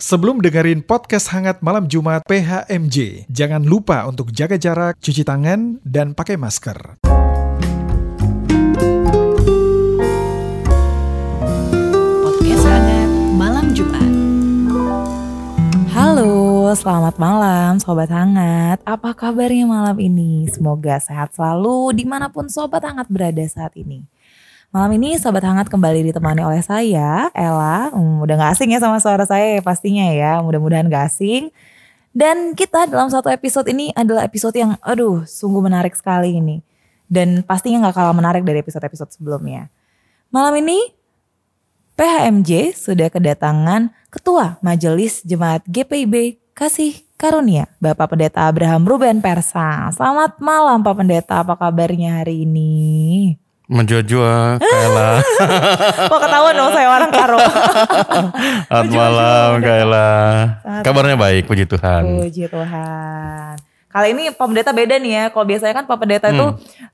Sebelum dengerin podcast hangat malam Jumat PHMJ, jangan lupa untuk jaga jarak, cuci tangan, dan pakai masker. Podcast hangat malam Jumat. Halo, selamat malam Sobat Hangat. Apa kabarnya malam ini? Semoga sehat selalu di mana pun Sobat Hangat berada saat ini. Malam ini Sobat Hangat kembali ditemani oleh saya, Ella. Hmm, udah gak asing ya sama suara saya ya pastinya ya. Mudah-mudahan gak asing. Dan kita dalam satu episode ini adalah episode yang aduh sungguh menarik sekali ini. Dan pastinya gak kalah menarik dari episode-episode sebelumnya. Malam ini PHMJ sudah kedatangan Ketua Majelis Jemaat GPIB Kasih Karunia, Bapak Pendeta Abraham Ruben Persa. Selamat malam Pak Pendeta, apa kabarnya hari ini? Menjua Kaila. Kok ketahuan dong saya orang karo. Selamat malam Kaila. Kabarnya baik, puji Tuhan. Puji Tuhan. Kali ini Pak Pendeta beda nih ya. Kalau biasanya kan Pak Pendeta itu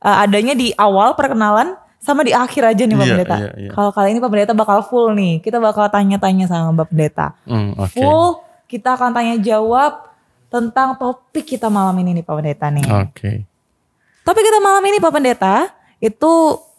uh, adanya di awal perkenalan sama di akhir aja nih Pak Iya, Pendeta. iya, iya. Kalau kali ini Pak Pendeta bakal full nih. Kita bakal tanya-tanya sama Pak Pendeta. Hmm, Oke. Full kita akan tanya jawab tentang topik kita malam ini nih Pak Pendeta nih. Oke. Topik kita malam ini Pak Pendeta itu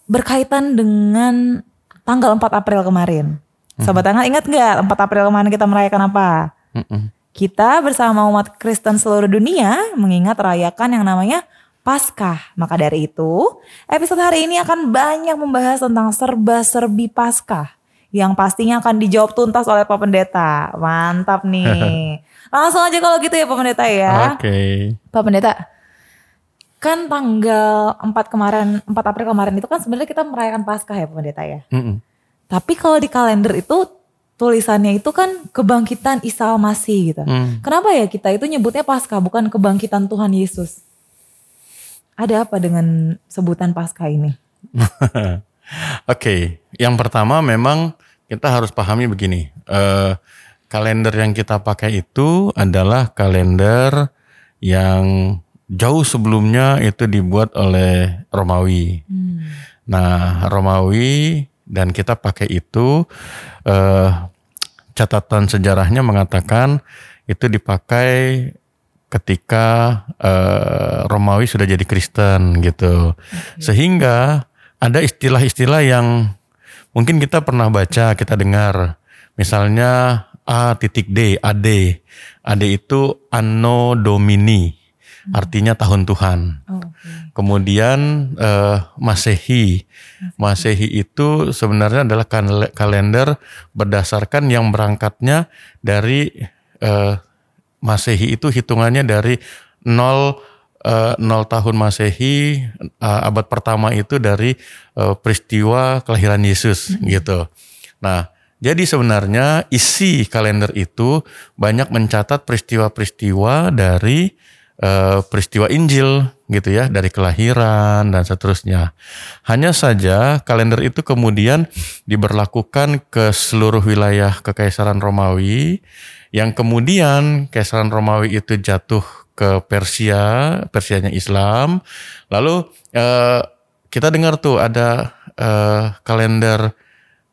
berkaitan dengan tanggal 4 April kemarin. Sobat Tangan ingat nggak 4 April kemarin kita merayakan apa? Mm-mm. Kita bersama umat Kristen seluruh dunia mengingat rayakan yang namanya Paskah. Maka dari itu, episode hari ini akan banyak membahas tentang serba-serbi Paskah. Yang pastinya akan dijawab tuntas oleh Pak Pendeta. Mantap nih. Langsung aja kalau gitu ya Pak Pendeta ya. Oke. Pak Pendeta, kan tanggal 4 kemarin, 4 April kemarin itu kan sebenarnya kita merayakan Paskah ya Pendeta ya. Mm-mm. Tapi kalau di kalender itu tulisannya itu kan kebangkitan Isa Masih gitu. Hmm. Kenapa ya kita itu nyebutnya Paskah bukan kebangkitan Tuhan Yesus? Ada apa dengan sebutan Paskah ini? Oke. Yang pertama memang kita harus pahami begini. Eh, kalender yang kita pakai itu adalah kalender yang jauh sebelumnya itu dibuat oleh Romawi. Nah, Romawi dan kita pakai itu eh, catatan sejarahnya mengatakan itu dipakai ketika eh, Romawi sudah jadi Kristen gitu. Sehingga ada istilah-istilah yang mungkin kita pernah baca, kita dengar. Misalnya A titik D, AD. AD itu Anno Domini, artinya tahun Tuhan. Oh, Kemudian eh, Masehi. Masehi itu sebenarnya adalah kal- kalender berdasarkan yang berangkatnya dari eh, Masehi itu hitungannya dari 0 eh, 0 tahun Masehi eh, abad pertama itu dari eh, peristiwa kelahiran Yesus gitu. Nah, jadi sebenarnya isi kalender itu banyak mencatat peristiwa-peristiwa dari eh, peristiwa Injil gitu ya, dari kelahiran dan seterusnya. Hanya saja kalender itu kemudian diberlakukan ke seluruh wilayah Kekaisaran Romawi yang kemudian Kekaisaran Romawi itu jatuh ke Persia, Persianya Islam. Lalu eh, kita dengar tuh ada eh, kalender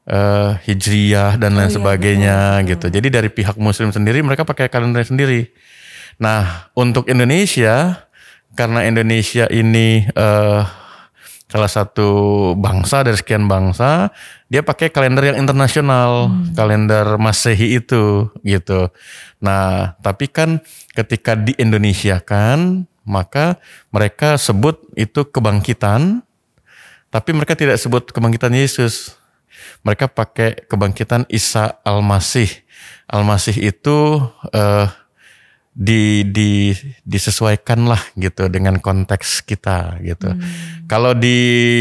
eh, Hijriyah dan lain sebagainya gitu. Jadi dari pihak Muslim sendiri mereka pakai kalender sendiri. Nah untuk Indonesia karena Indonesia ini eh, salah satu bangsa dari sekian bangsa, dia pakai kalender yang internasional, kalender Masehi itu gitu. Nah, tapi kan ketika di Indonesia kan, maka mereka sebut itu kebangkitan, tapi mereka tidak sebut kebangkitan Yesus. Mereka pakai kebangkitan Isa Al-Masih. Al-Masih itu eh, di, di disesuaikan lah gitu dengan konteks kita gitu. Kalau di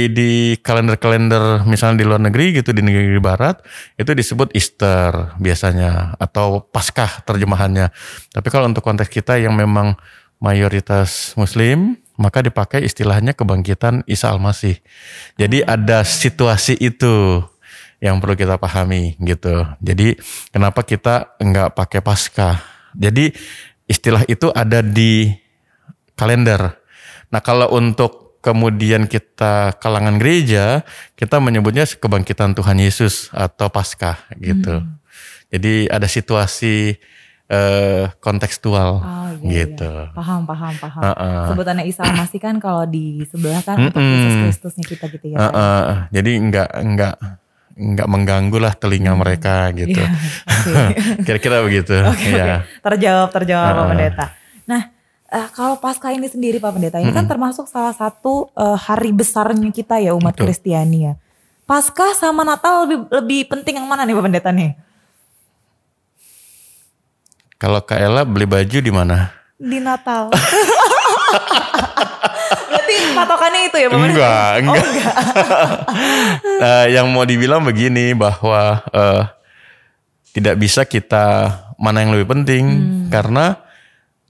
di kalender-kalender misalnya di luar negeri gitu di negeri barat itu disebut Easter biasanya atau Paskah terjemahannya. Tapi kalau untuk konteks kita yang memang mayoritas muslim maka dipakai istilahnya kebangkitan Isa Al-Masih. Jadi ada situasi itu yang perlu kita pahami gitu. Jadi kenapa kita enggak pakai Paskah? Jadi istilah itu ada di kalender. Nah kalau untuk kemudian kita kalangan gereja, kita menyebutnya kebangkitan Tuhan Yesus atau Paskah gitu. Jadi ada situasi eh, kontekstual Oh, iya, gitu. iya. Paham, paham, paham. Heeh. Sebutannya Isa Masih kan kalau di sebelah kan untuk. Yesus Kristusnya kita gitu ya. Eh, eh, jadi nggak nggak nggak mengganggu lah telinga mereka gitu. Iya. Kira-kira begitu. Oke, ya. oke. Terjawab, terjawab Pak Heeh. Pendeta. Nah, eh, kalau Paskah ini sendiri Pak Pendeta, ini kan termasuk salah satu eh, hari besarnya kita ya umat Betul. Kristiani ya. Paskah sama Natal lebih lebih penting yang mana nih Pak Pendeta nih? Kalau Kak Ella beli baju di mana? Di Natal. Berarti patokannya itu ya Pak Pendeta? Enggak, enggak. Eh, yang mau dibilang begini bahwa eh, tidak bisa kita mana yang lebih penting karena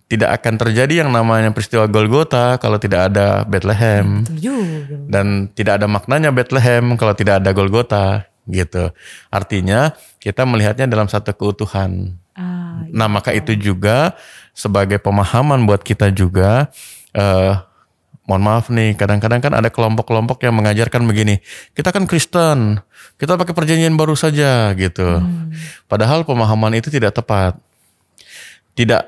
tidak akan terjadi yang namanya peristiwa Golgota kalau tidak ada Bethlehem juga. dan tidak ada maknanya Bethlehem kalau tidak ada Golgota gitu. Artinya kita melihatnya dalam satu keutuhan. Ah, Nah, maka itu juga sebagai pemahaman buat kita juga eh mohon maaf nih, kadang-kadang kan ada kelompok-kelompok yang mengajarkan begini, kita kan Kristen, kita pakai perjanjian baru saja gitu. Padahal pemahaman itu tidak tepat. Tidak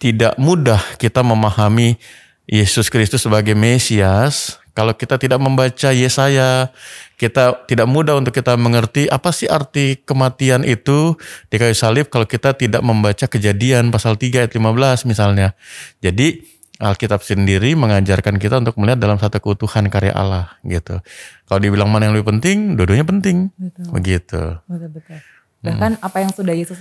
tidak mudah kita memahami Yesus Kristus sebagai Mesias kalau kita tidak membaca Yesaya, kita tidak mudah untuk kita mengerti apa sih arti kematian itu di kayu salib kalau kita tidak membaca Kejadian pasal 3 ayat 15 misalnya. Jadi Alkitab sendiri mengajarkan kita untuk melihat dalam satu keutuhan karya Allah gitu. Kalau dibilang mana yang lebih penting, dua-duanya penting. Betul. Begitu. Betul-betul. Bahkan apa yang sudah Yesus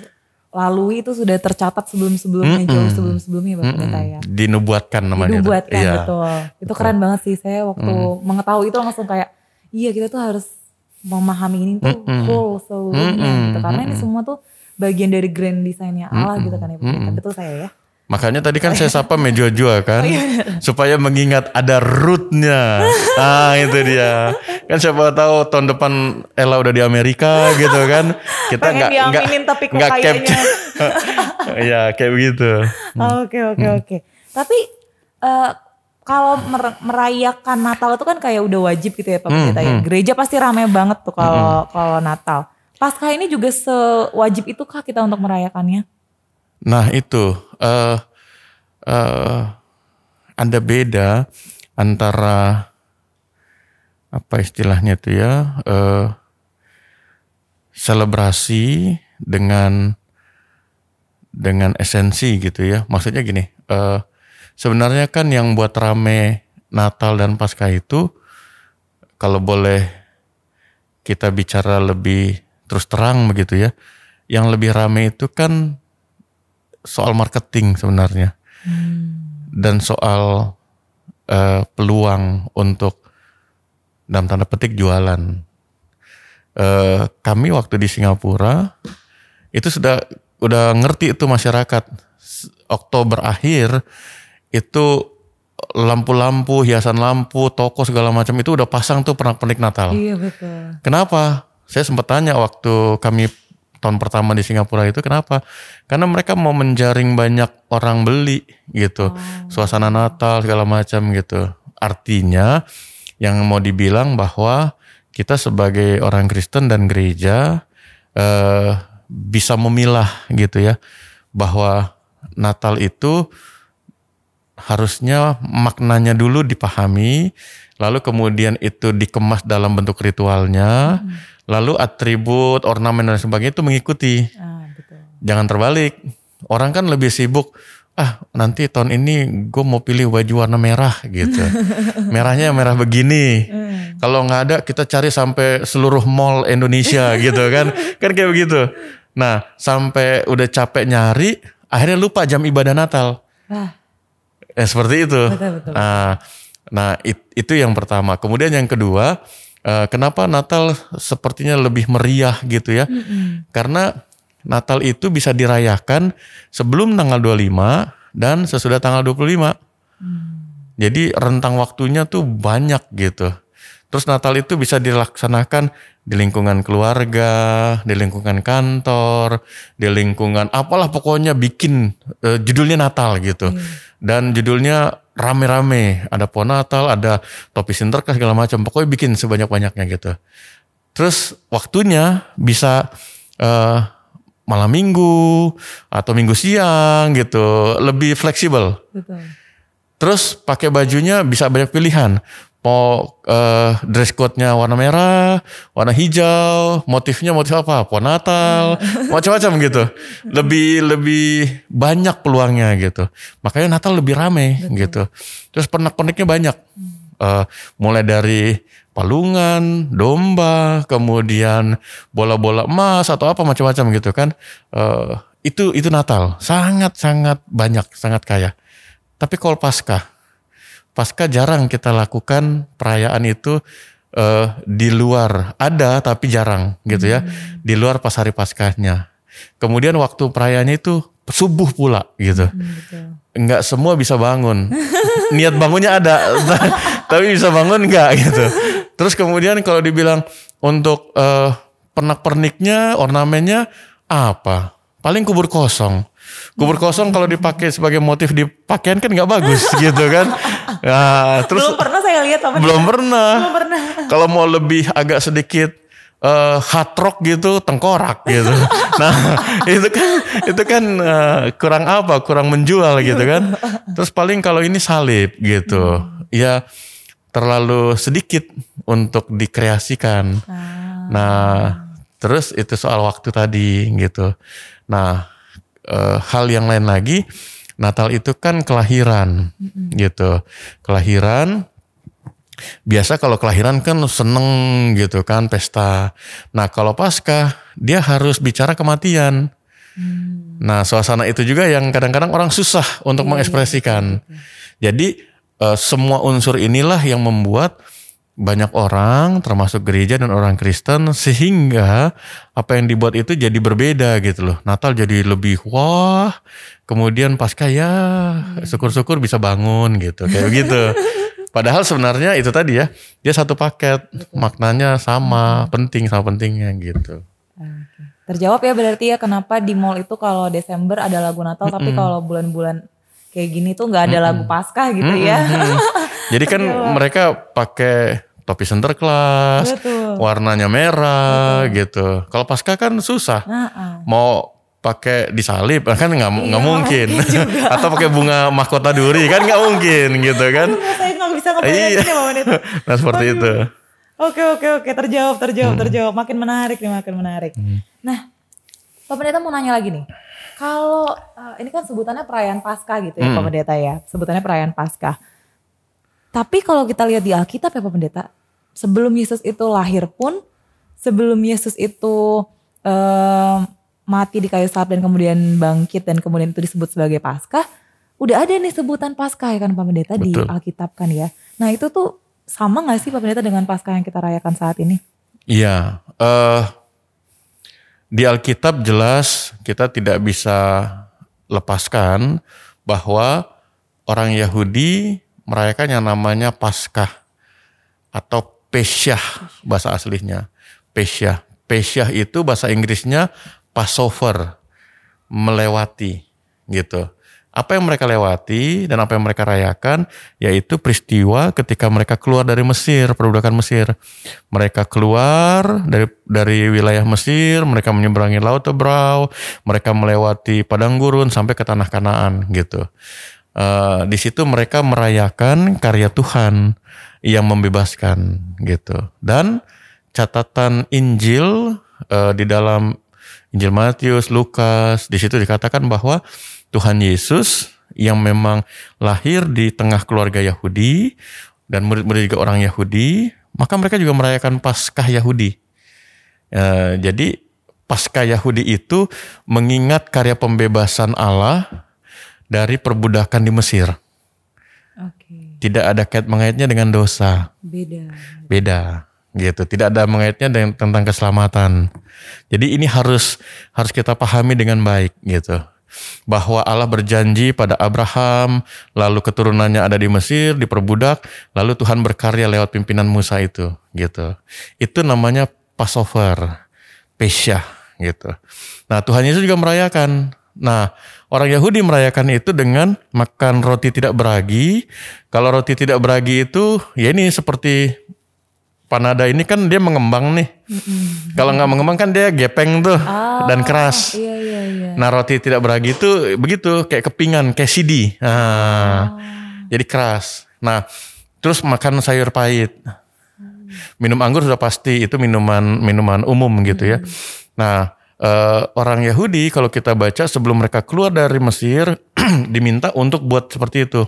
lalui itu sudah tercatat sebelum-sebelumnya, jauh sebelum-sebelumnya Pak Pendeta ya. Dinubuatkan namanya. itu. dibuatkan Iya. betul. Itu keren banget sih saya waktu mengetahui itu langsung kayak iya kita tuh harus memahami ini tuh full seluruhnya gitu karena ini semua tuh bagian dari grand desainnya Allah gitu kan ya Pendeta. Betul saya ya. Makanya tadi kan saya sapa Mejojua kan, Oh, iya, supaya mengingat ada rootnya. Ah itu dia. Kan siapa tahu tahun depan Ella udah di Amerika gitu kan, kita nggak nggak nggak kayaknya- capture. Iya kayak begitu. Oke oke oke. Tapi eh, kalau mer- merayakan Natal itu kan kayak udah wajib gitu ya Pak Pendeta ya. Gereja pasti ramai banget tuh kalau kalau Natal. Paskah ini juga sewajib itukah kita untuk merayakannya? Nah itu eh eh, ada beda antara apa istilahnya itu ya eh, selebrasi dengan dengan esensi gitu ya. Maksudnya gini, eh, sebenarnya kan yang buat rame Natal dan Paskah itu kalau boleh kita bicara lebih terus terang begitu ya. Yang lebih rame itu kan soal marketing sebenarnya dan soal eh, peluang untuk dalam tanda petik jualan. Eh, kami waktu di Singapura itu sudah udah ngerti itu masyarakat Oktober akhir itu lampu-lampu, hiasan lampu, toko segala macam itu udah pasang tuh pernak-pernik Natal. Iya betul. Kenapa? Saya sempat tanya waktu kami tahun pertama di Singapura itu kenapa? Karena mereka mau menjaring banyak orang beli gitu. Suasana Natal segala macam gitu. Artinya yang mau dibilang bahwa kita sebagai orang Kristen dan gereja eh, bisa memilah gitu ya bahwa Natal itu harusnya maknanya dulu dipahami, lalu kemudian itu dikemas dalam bentuk ritualnya, lalu atribut, ornamen dan sebagainya itu mengikuti. Ah, betul. Jangan terbalik. Orang kan lebih sibuk, ah nanti tahun ini gue mau pilih baju warna merah gitu. Merahnya merah begini. Kalau nggak ada kita cari sampai seluruh mall Indonesia gitu kan. Kan kayak begitu. Nah sampai udah capek nyari, akhirnya lupa jam ibadah Natal. Wah, Ya seperti itu. Betul, betul. Nah, nah it- itu yang pertama. Kemudian yang kedua, eh, kenapa Natal sepertinya lebih meriah gitu ya? Karena Natal itu bisa dirayakan sebelum tanggal 25 dan sesudah tanggal 25. Jadi rentang waktunya tuh banyak gitu. Terus Natal itu bisa dilaksanakan di lingkungan keluarga, di lingkungan kantor, di lingkungan apalah pokoknya bikin eh, judulnya Natal gitu. Dan judulnya rame-rame, ada pohon Natal, ada topi sinterklas segala macam. Pokoknya bikin sebanyak-banyaknya gitu. Terus waktunya bisa eh, malam minggu atau minggu siang gitu, lebih fleksibel. Betul. Terus pakai bajunya bisa banyak pilihan. Mau eh, dress code-nya warna merah, warna hijau, motifnya motif apa? Pohon Natal, macam-macam gitu. Lebih lebih banyak peluangnya gitu. Makanya Natal lebih rame gitu. Terus pernak-perniknya banyak. Eh, mulai dari palungan, domba, kemudian bola-bola emas atau apa macam-macam gitu kan. Eh, itu itu Natal, sangat-sangat banyak, sangat kaya. Tapi kalau Paskah, Paskah jarang kita lakukan perayaan itu eh, di luar. Ada tapi jarang gitu ya. Di luar pas hari Paskahnya. Kemudian waktu perayaannya itu subuh pula gitu. Betul. Enggak semua bisa bangun. Niat bangunnya ada, tapi bisa bangun enggak gitu. Terus kemudian kalau dibilang untuk eh, pernak-perniknya, ornamennya apa? Paling kubur kosong. Kubur kosong kalau dipakai sebagai motif di pakaian kan nggak bagus gitu kan. Nah, terus Belum pernah saya lihat Pendeta. belum pernah. Belum pernah. Kalau mau lebih agak sedikit eh, hard rock gitu, tengkorak gitu. Nah, itu kan itu kan eh, kurang apa? Kurang menjual gitu kan. Terus paling kalau ini salib gitu. Ya terlalu sedikit untuk dikreasikan. Nah, terus itu soal waktu tadi gitu. Nah, eh, hal yang lain lagi, Natal itu kan kelahiran gitu. Kelahiran biasa kalau kelahiran kan seneng gitu kan pesta. Nah kalau pasca dia harus bicara kematian. Nah suasana itu juga yang kadang-kadang orang susah untuk mengekspresikan. Jadi eh, semua unsur inilah yang membuat banyak orang termasuk gereja dan orang Kristen sehingga apa yang dibuat itu jadi berbeda gitu loh. Natal jadi lebih wah, kemudian pasca ya syukur-syukur bisa bangun gitu kayak gitu. Padahal sebenarnya itu tadi ya, dia satu paket, maknanya sama, penting sama pentingnya gitu. Oke. Terjawab ya berarti ya kenapa di mall itu kalau Desember ada lagu Natal tapi kalau bulan-bulan kayak gini tuh nggak ada lagu Paskah gitu ya. Jadi kan mereka pakai topi Sinterklas, Betul. warnanya merah gitu. Kalau pasca kan susah. Nah, Mau pakai disalib kan nggak Iya, nggak mungkin. Atau pakai bunga mahkota duri kan nggak mungkin gitu kan. saya nggak bisa ngebayangin Iya. ya. Nah seperti itu. Oke oke oke terjawab terjawab terjawab makin menarik nih makin menarik. Nah Pak Pendeta mau nanya lagi nih. Kalau eh, ini kan sebutannya perayaan Paskah gitu ya Pak Pendeta ya. Sebutannya perayaan Paskah. Tapi kalau kita lihat di Alkitab ya Pak Pendeta, sebelum Yesus itu lahir pun, sebelum Yesus itu eh, mati di kayu salib dan kemudian bangkit dan kemudian itu disebut sebagai Paskah, udah ada nih sebutan Paskah ya kan Pak Pendeta di Betul. Alkitab kan ya. Nah itu tuh sama gak sih Pak Pendeta dengan Paskah yang kita rayakan saat ini? Iya. eh di Alkitab jelas kita tidak bisa lepaskan bahwa orang Yahudi merayakan yang namanya Paskah atau Pesyah bahasa aslinya. Pesyah. Pesyah itu bahasa Inggrisnya Passover, melewati gitu. Apa yang mereka lewati dan apa yang mereka rayakan yaitu peristiwa ketika mereka keluar dari Mesir, perbudakan Mesir. Mereka keluar dari dari wilayah Mesir, mereka menyeberangi Laut Tebrau, mereka melewati padang gurun sampai ke tanah Kanaan gitu. Eh, di situ mereka merayakan karya Tuhan yang membebaskan gitu. Dan catatan Injil eh, di dalam Injil Matius, Lukas, di situ dikatakan bahwa Tuhan Yesus yang memang lahir di tengah keluarga Yahudi dan murid-murid juga orang Yahudi, maka mereka juga merayakan Paskah Yahudi. Eh, jadi Paskah Yahudi itu mengingat karya pembebasan Allah dari perbudakan di Mesir. Oke, Tidak ada kait mengaitnya dengan dosa. Beda. beda gitu. Tidak ada mengaitnya dengan tentang keselamatan. Jadi ini harus harus kita pahami dengan baik gitu. Bahwa Allah berjanji pada Abraham lalu keturunannya ada di Mesir diperbudak lalu Tuhan berkarya lewat pimpinan Musa itu gitu. Itu namanya Passover Pesyah gitu. Nah Tuhan Yesus juga merayakan. Nah orang Yahudi merayakan itu dengan makan roti tidak beragi kalau roti tidak beragi itu ya ini seperti panada ini kan dia mengembang nih. Kalau nggak mengembang kan dia gepeng tuh dan keras. Iya iya iya. Nah roti tidak beragi itu begitu kayak kepingan, kayak CD. Nah, Oh. jadi keras. Nah, terus makan sayur pahit. Minum anggur sudah pasti itu minuman minuman umum gitu ya. Nah, eh, orang Yahudi kalau kita baca sebelum mereka keluar dari Mesir diminta untuk buat seperti itu.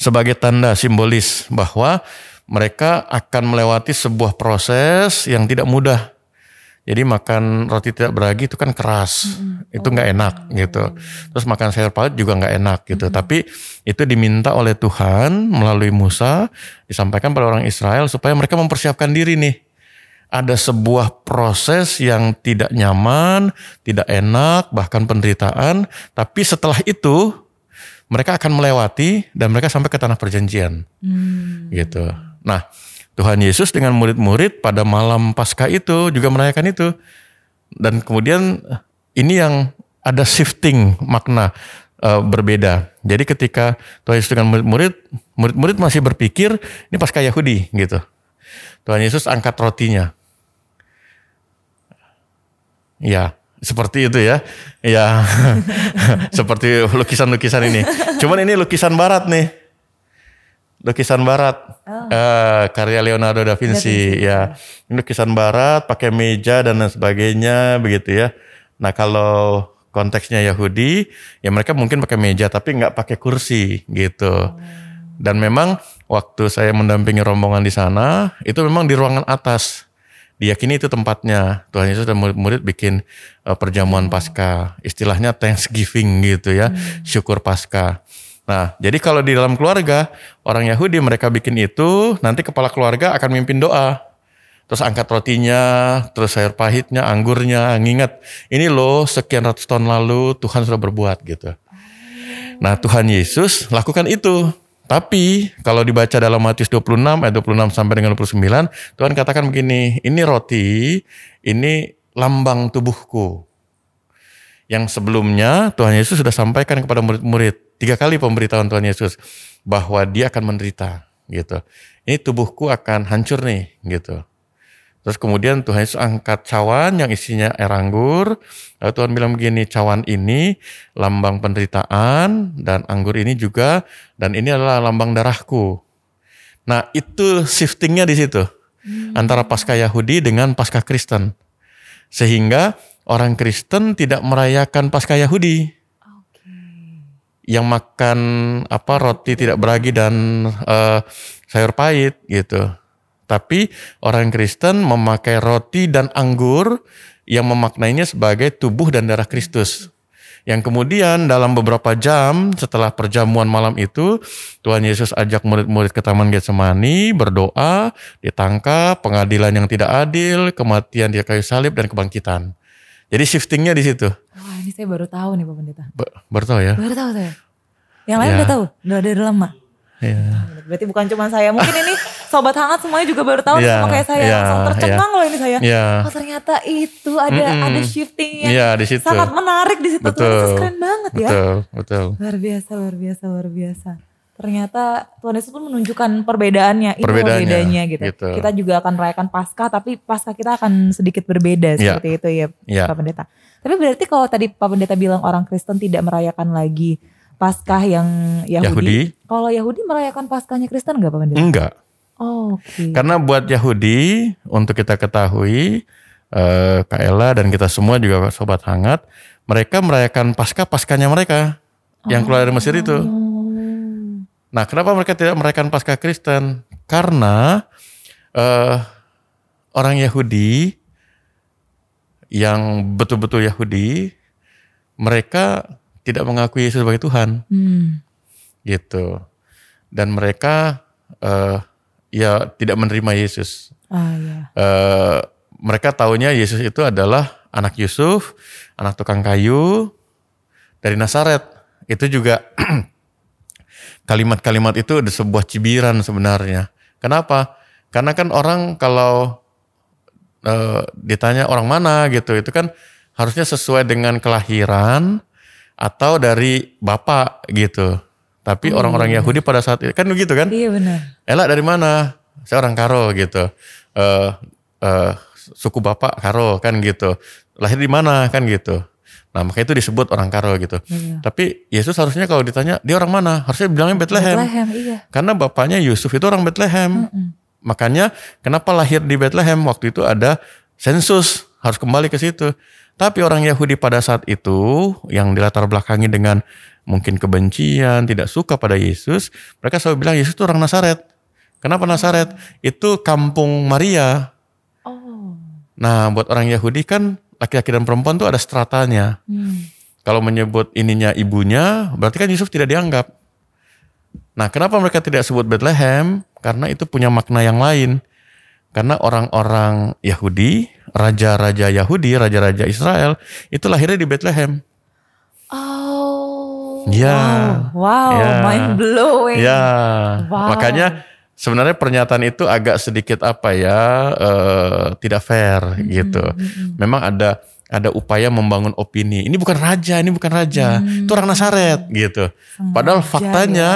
Sebagai tanda simbolis bahwa mereka akan melewati sebuah proses yang tidak mudah. Jadi makan roti tidak beragi itu kan keras, itu nggak enak gitu. Terus makan sayur paut juga nggak enak gitu. Tapi itu diminta oleh Tuhan melalui Musa disampaikan pada orang Israel supaya mereka mempersiapkan diri nih. Ada sebuah proses yang tidak nyaman, tidak enak, bahkan penderitaan. Tapi setelah itu mereka akan melewati dan mereka sampai ke tanah perjanjian Hmm. gitu. Nah, Tuhan Yesus dengan murid-murid pada malam Paskah itu juga merayakan itu. Dan kemudian ini yang ada shifting makna eh, berbeda. Jadi ketika Tuhan Yesus dengan murid-murid, murid-murid masih berpikir ini Paskah Yahudi gitu. Tuhan Yesus angkat rotinya. Ya, seperti itu ya. Ya, seperti lukisan-lukisan ini. Cuman ini lukisan barat nih. Lukisan barat. Eh, karya Leonardo da Vinci, ya. Ini lukisan barat pakai meja dan lain sebagainya begitu ya. Nah, kalau konteksnya Yahudi, ya mereka mungkin pakai meja tapi nggak pakai kursi gitu. Dan memang waktu saya mendampingi rombongan di sana, itu memang di ruangan atas. Diyakini itu tempatnya. Tuhan Yesus dan murid-murid bikin uh, perjamuan Paskah. Istilahnya Thanksgiving gitu ya, syukur Paskah. Nah, jadi kalau di dalam keluarga, orang Yahudi mereka bikin itu, nanti kepala keluarga akan mimpin doa. Terus angkat rotinya, terus sayur pahitnya, anggurnya, nginget. Ini loh sekian ratus tahun lalu Tuhan sudah berbuat gitu. Nah Tuhan Yesus lakukan itu. Tapi kalau dibaca dalam Matius 26 ayat 26 sampai dengan 29, Tuhan katakan begini, ini roti, ini lambang tubuhku. Yang sebelumnya Tuhan Yesus sudah sampaikan kepada murid-murid, tiga kali pemberitahuan Tuhan Yesus, bahwa dia akan menderita gitu. Ini tubuhku akan hancur nih gitu. Terus kemudian Tuhan Yesus angkat cawan yang isinya air anggur. Lalu Tuhan bilang begini, cawan ini lambang penderitaan dan anggur ini juga dan ini adalah lambang darahku. Nah itu shiftingnya di situ antara Paskah Yahudi dengan Paskah Kristen, sehingga orang Kristen tidak merayakan Paskah Yahudi yang makan apa roti tidak beragi dan eh, sayur pahit gitu. Tapi orang Kristen memakai roti dan anggur yang memaknainya sebagai tubuh dan darah Kristus. Yang kemudian dalam beberapa jam setelah perjamuan malam itu, Tuhan Yesus ajak murid-murid ke Taman Getsemani, berdoa, ditangkap, pengadilan yang tidak adil, kematian di kayu salib, dan kebangkitan. Jadi shiftingnya di situ. Wah ini saya baru tahu nih Pak Pendeta. Ba- Baru tahu ya? Baru tahu saya. Yang lain Ya. udah tahu, udah dari lama. Iya. Berarti bukan cuma saya. Mungkin ini sobat hangat semuanya juga baru tahu Iya, sama kayak saya. iya, Langsung tercengang loh ini saya. Iya. Oh ternyata itu ada Mm-mm. ada shifting yang Iya, di situ. sangat menarik di situ. Tuhan Betul. Yesus keren banget ya. Betul, betul. Luar biasa, luar biasa, luar biasa. Ternyata Tuhan Yesus pun menunjukkan perbedaannya, itu Perbedaannya, bedanya gitu. gitu. Kita juga akan merayakan Paskah, tapi Paskah kita akan sedikit berbeda Iya. seperti itu ya, Iya. Pak Pendeta. Tapi berarti kalau tadi Pak Pendeta bilang orang Kristen tidak merayakan lagi Paskah yang Yahudi, Yahudi. kalau Yahudi merayakan Paskahnya Kristen nggak Pak Pendeta? Enggak. Oh, Oke. Karena buat Yahudi, untuk kita ketahui, eh, Kak Ella dan kita semua juga sobat hangat, mereka merayakan pasca paskanya mereka yang keluar dari Mesir itu. Oh. Nah, kenapa mereka tidak merayakan pasca Kristen? Karena eh, orang Yahudi yang betul-betul Yahudi, mereka tidak mengakui Yesus sebagai Tuhan, Hmm. gitu. Dan mereka eh, ya tidak menerima Yesus. Ah ya. Eh, mereka taunya Yesus itu adalah anak Yusuf, anak tukang kayu dari Nazaret. Itu juga kalimat-kalimat itu ada sebuah cibiran sebenarnya. Kenapa? Karena kan orang kalau eh, ditanya orang mana gitu, itu kan harusnya sesuai dengan kelahiran atau dari bapak gitu. Tapi orang-orang Yahudi pada saat itu kan begitu kan? Iya benar. Ella dari mana? Saya orang Karo gitu. Eh eh, suku bapak Karo kan gitu. Lahir di mana kan gitu. Nah makanya itu disebut orang karo gitu. Iya. Tapi Yesus harusnya kalau ditanya dia orang mana? Harusnya bilangnya Bethlehem. Bethlehem, iya. Karena bapaknya Yusuf itu orang Bethlehem. Mm-mm. Makanya kenapa lahir di Bethlehem waktu itu ada sensus harus kembali ke situ. Tapi orang Yahudi pada saat itu yang dilatar belakangi dengan mungkin kebencian, tidak suka pada Yesus, mereka selalu bilang Yesus itu orang Nazaret. Kenapa Nazaret? Itu kampung Maria. Oh. Nah, buat orang Yahudi kan laki-laki dan perempuan tuh ada stratanya. Hmm. Kalau menyebut ininya ibunya, berarti kan Yusuf tidak dianggap. Nah, kenapa mereka tidak sebut Bethlehem? Karena itu punya makna yang lain. Karena orang-orang Yahudi, raja-raja Yahudi, raja-raja Israel, itu lahirnya di Bethlehem. Oh. Ya. Wow, wow Ya. mind blowing. Ya, Wow. makanya sebenarnya pernyataan itu agak sedikit apa ya, eh, tidak fair gitu. Memang ada ada upaya membangun opini. Ini bukan raja, ini bukan raja, itu orang Nazaret gitu. Padahal Sengaja faktanya,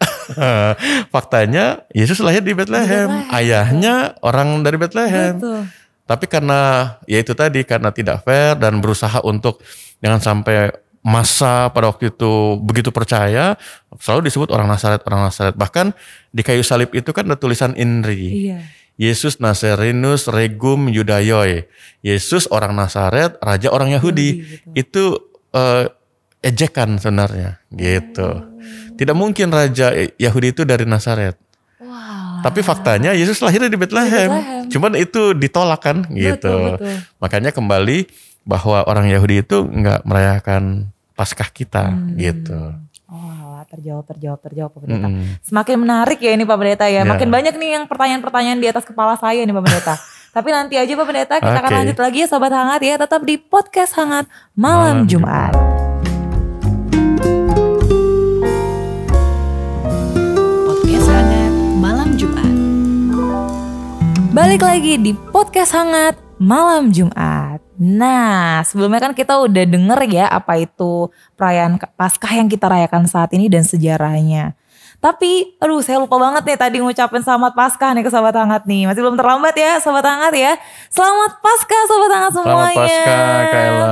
faktanya Yesus lahir di Bethlehem. Bethlehem. Ayahnya orang dari Bethlehem. Betul. Tapi karena ya itu tadi karena tidak fair dan berusaha untuk jangan sampai masa pada waktu itu begitu percaya selalu disebut orang Nazaret orang Nazaret. Bahkan di kayu salib itu kan ada tulisan INRI. Iya. Yesus Nazarенus Regum Yudayoi Yesus orang Nazaret raja orang Yahudi. Yahudi, itu eh, ejekan sebenarnya. Gitu. Tidak mungkin raja Yahudi itu dari Nazaret. Wow. Tapi faktanya Yesus lahirnya di Bethlehem. Bethlehem. Cuman itu ditolak kan gitu. betul. Makanya kembali bahwa orang Yahudi itu nggak merayakan Paskah kita Hmm. gitu. Oh, terjawab, terjawab, terjawab Pak Pendeta. Mm-mm. Semakin menarik ya ini Pak Pendeta ya. Ya. Makin banyak nih yang pertanyaan-pertanyaan di atas kepala saya nih Pak Pendeta. Tapi nanti aja Pak Pendeta kita akan Oke. lanjut lagi ya Sobat Hangat ya. Tetap di Podcast Hangat Malam, Malam Jumat. Podcast Balik lagi di Podcast Hangat Malam Jumat. Nah, sebelumnya kan kita udah denger ya apa itu perayaan Paskah yang kita rayakan saat ini dan sejarahnya. Tapi, aduh saya lupa banget nih tadi ngucapin selamat Paskah nih ke Sobat Hangat nih. Masih belum terlambat ya Sobat Hangat ya. Selamat Paskah Sobat Hangat semuanya. Selamat Paskah Kayla.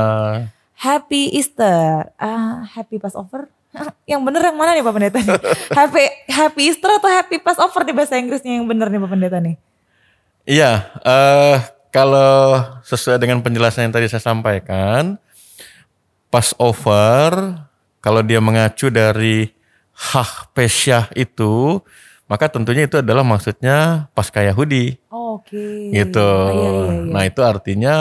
Happy Easter. Ah, happy Passover. yang bener yang mana nih Pak Pendeta nih? happy Happy Easter atau Happy Passover di bahasa Inggrisnya yang bener nih Pak Pendeta nih? Iya, eh kalau sesuai dengan penjelasan yang tadi saya sampaikan, Passover kalau dia mengacu dari Hah Pesyah itu, maka tentunya itu adalah maksudnya Paskah Yahudi. Oke. gitu. Ah, iya, iya, iya. Nah itu artinya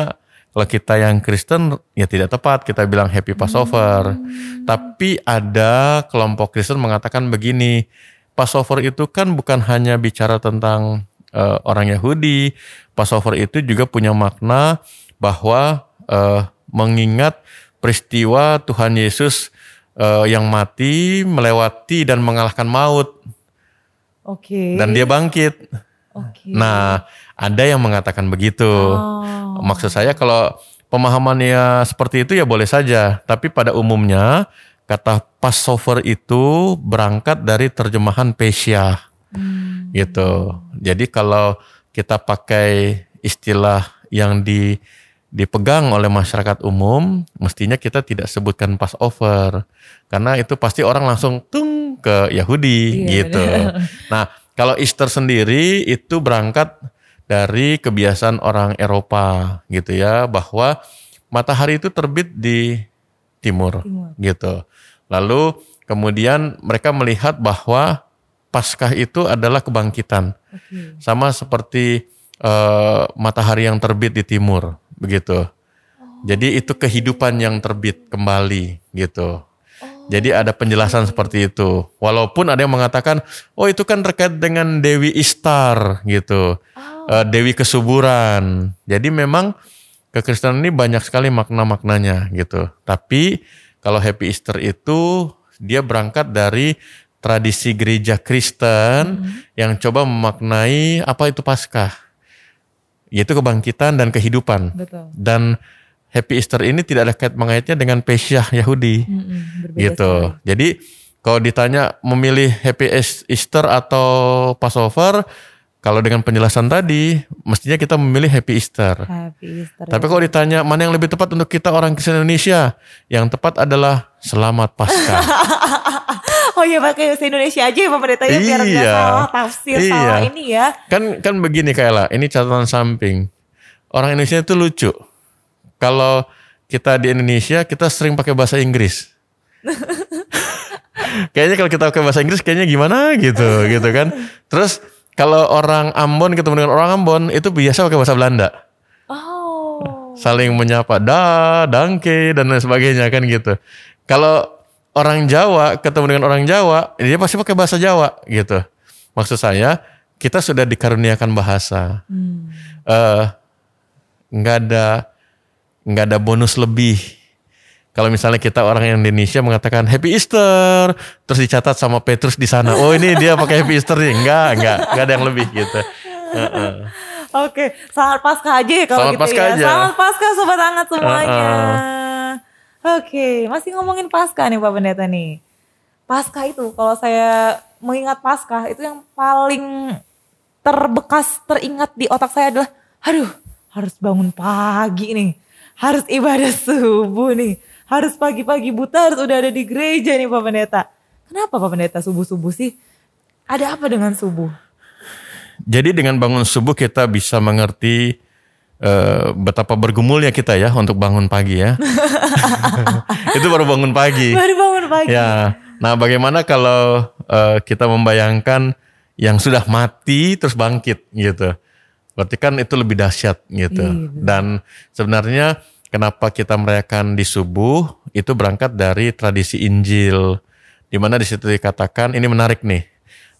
kalau kita yang Kristen ya tidak tepat kita bilang Happy Passover. Hmm. Tapi ada kelompok Kristen mengatakan begini, Passover itu kan bukan hanya bicara tentang eh, orang Yahudi, Passover itu juga punya makna bahwa eh, mengingat peristiwa Tuhan Yesus eh, yang mati melewati dan mengalahkan maut Oke. dan dia bangkit. Oke. Nah, ada yang mengatakan begitu. Oh. Maksud saya kalau pemahamannya seperti itu ya boleh saja, tapi pada umumnya kata Passover itu berangkat dari terjemahan Pesia Hmm. gitu. Jadi kalau kita pakai istilah yang di dipegang oleh masyarakat umum, mestinya kita tidak sebutkan Passover karena itu pasti orang langsung tung ke Yahudi Iya, gitu. Nah, kalau Easter sendiri itu berangkat dari kebiasaan orang Eropa gitu ya, bahwa matahari itu terbit di timur, Timur. gitu. Lalu kemudian mereka melihat bahwa Paskah itu adalah kebangkitan, Oke. sama seperti eh, matahari yang terbit di timur, begitu. Jadi itu kehidupan yang terbit kembali, gitu. Jadi ada penjelasan seperti itu. Walaupun ada yang mengatakan, oh itu kan terkait dengan Dewi Istar gitu, Eh, Dewi kesuburan. Jadi memang kekristenan ini banyak sekali makna-maknanya gitu. Tapi kalau Happy Easter itu dia berangkat dari tradisi gereja Kristen yang coba memaknai apa itu Paskah, yaitu kebangkitan dan kehidupan. Betul. Dan Happy Easter ini tidak ada kait mengaitnya dengan Pesyah Yahudi berbeda gitu. sekali. Jadi kalau ditanya memilih Happy Eas- Easter atau Passover, kalau dengan penjelasan tadi, mestinya kita memilih Happy Easter. Happy Easter. Tapi kalau ditanya mana yang lebih tepat untuk kita orang Kristen Indonesia, yang tepat adalah Selamat Paskah. oh iya pakai bahasa Indonesia aja ya Pak Pendeta ya biar nggak Iya. salah tafsir Iya. salah ini ya. kan kan begini Kayla, ini catatan samping. Orang Indonesia itu lucu. Kalau kita di Indonesia kita sering pakai bahasa Inggris. kayaknya kalau kita pakai bahasa Inggris kayaknya gimana gitu gitu kan. Terus kalau orang Ambon ketemu dengan orang Ambon itu biasa pakai bahasa Belanda. Oh. Saling menyapa da, dangke dan lain sebagainya kan gitu. Kalau orang Jawa ketemu dengan orang Jawa, dia pasti pakai bahasa Jawa gitu. Maksud saya kita sudah dikaruniakan bahasa. eh nggak ada nggak ada bonus lebih. Kalau misalnya kita orang Indonesia mengatakan Happy Easter, terus dicatat sama Petrus di sana. Oh ini dia pakai Happy Easter nih. Enggak, enggak, enggak ada yang lebih gitu. Heeh. Oke, selamat Paskah aja ya kalau Selamat gitu Paskah ya. aja. Selamat Paskah sobat hangat semuanya. Heeh. Oke, masih ngomongin Paskah nih Pak Pendeta nih. Paskah itu kalau saya mengingat Paskah itu yang paling terbekas teringat di otak saya adalah aduh, harus bangun pagi nih. Harus ibadah subuh nih. Harus pagi-pagi buta harus udah ada di gereja nih Pak Pendeta. Kenapa Pak Pendeta subuh-subuh sih? Ada apa dengan subuh? Jadi dengan bangun subuh kita bisa mengerti eh, betapa bergumulnya kita ya untuk bangun pagi ya. Itu baru bangun pagi. Baru bangun pagi. Ya. Nah, bagaimana kalau eh, kita membayangkan yang sudah mati terus bangkit gitu. Berarti kan itu lebih dahsyat gitu. Iya. Dan sebenarnya kenapa kita merayakan di subuh itu berangkat dari tradisi Injil. Di mana di situ dikatakan ini menarik nih.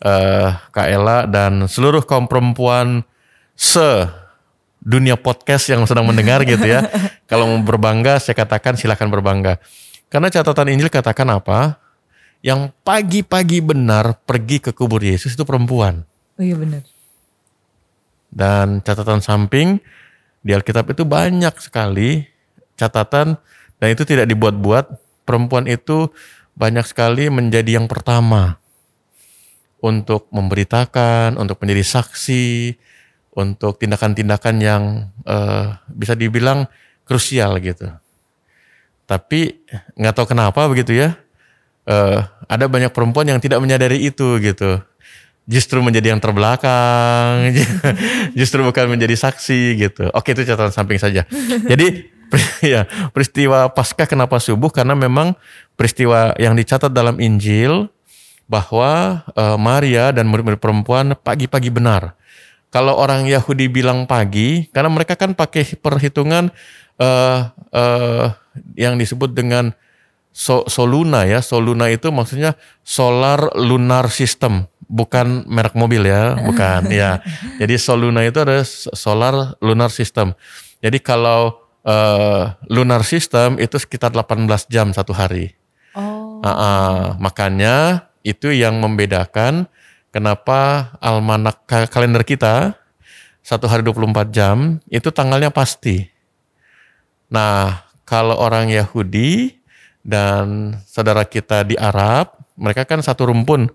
Eh Kak Ella dan seluruh kaum perempuan se dunia podcast yang sedang mendengar gitu ya. Kalau mau berbangga, saya katakan silakan berbangga. Karena catatan Injil katakan apa? Yang pagi-pagi benar pergi ke kubur Yesus itu perempuan. Oh iya benar. Dan catatan samping di Alkitab itu banyak sekali catatan dan itu tidak dibuat-buat. Perempuan itu banyak sekali menjadi yang pertama untuk memberitakan, untuk menjadi saksi, untuk tindakan-tindakan yang eh, bisa dibilang krusial gitu. Tapi nggak tahu kenapa begitu ya. eh, ada banyak perempuan yang tidak menyadari itu gitu. Justru menjadi yang terbelakang, justru bukan menjadi saksi gitu. Oke itu catatan samping saja. Jadi ya peristiwa pasca kenapa subuh karena memang peristiwa yang dicatat dalam Injil bahwa eh, Maria dan murid-murid perempuan pagi-pagi benar. Kalau orang Yahudi bilang pagi, karena mereka kan pakai perhitungan eh, eh, yang disebut dengan so- soluna ya. Soluna itu maksudnya solar lunar system, bukan merek mobil ya, bukan ya. Jadi soluna itu ada solar lunar system. Jadi kalau eh, lunar system itu sekitar 18 jam satu hari. Oh. Ah, ah, makanya itu yang membedakan kenapa almanak ka- kalender kita satu hari 24 jam itu tanggalnya pasti. Nah, kalau orang Yahudi dan saudara kita di Arab, mereka kan satu rumpun.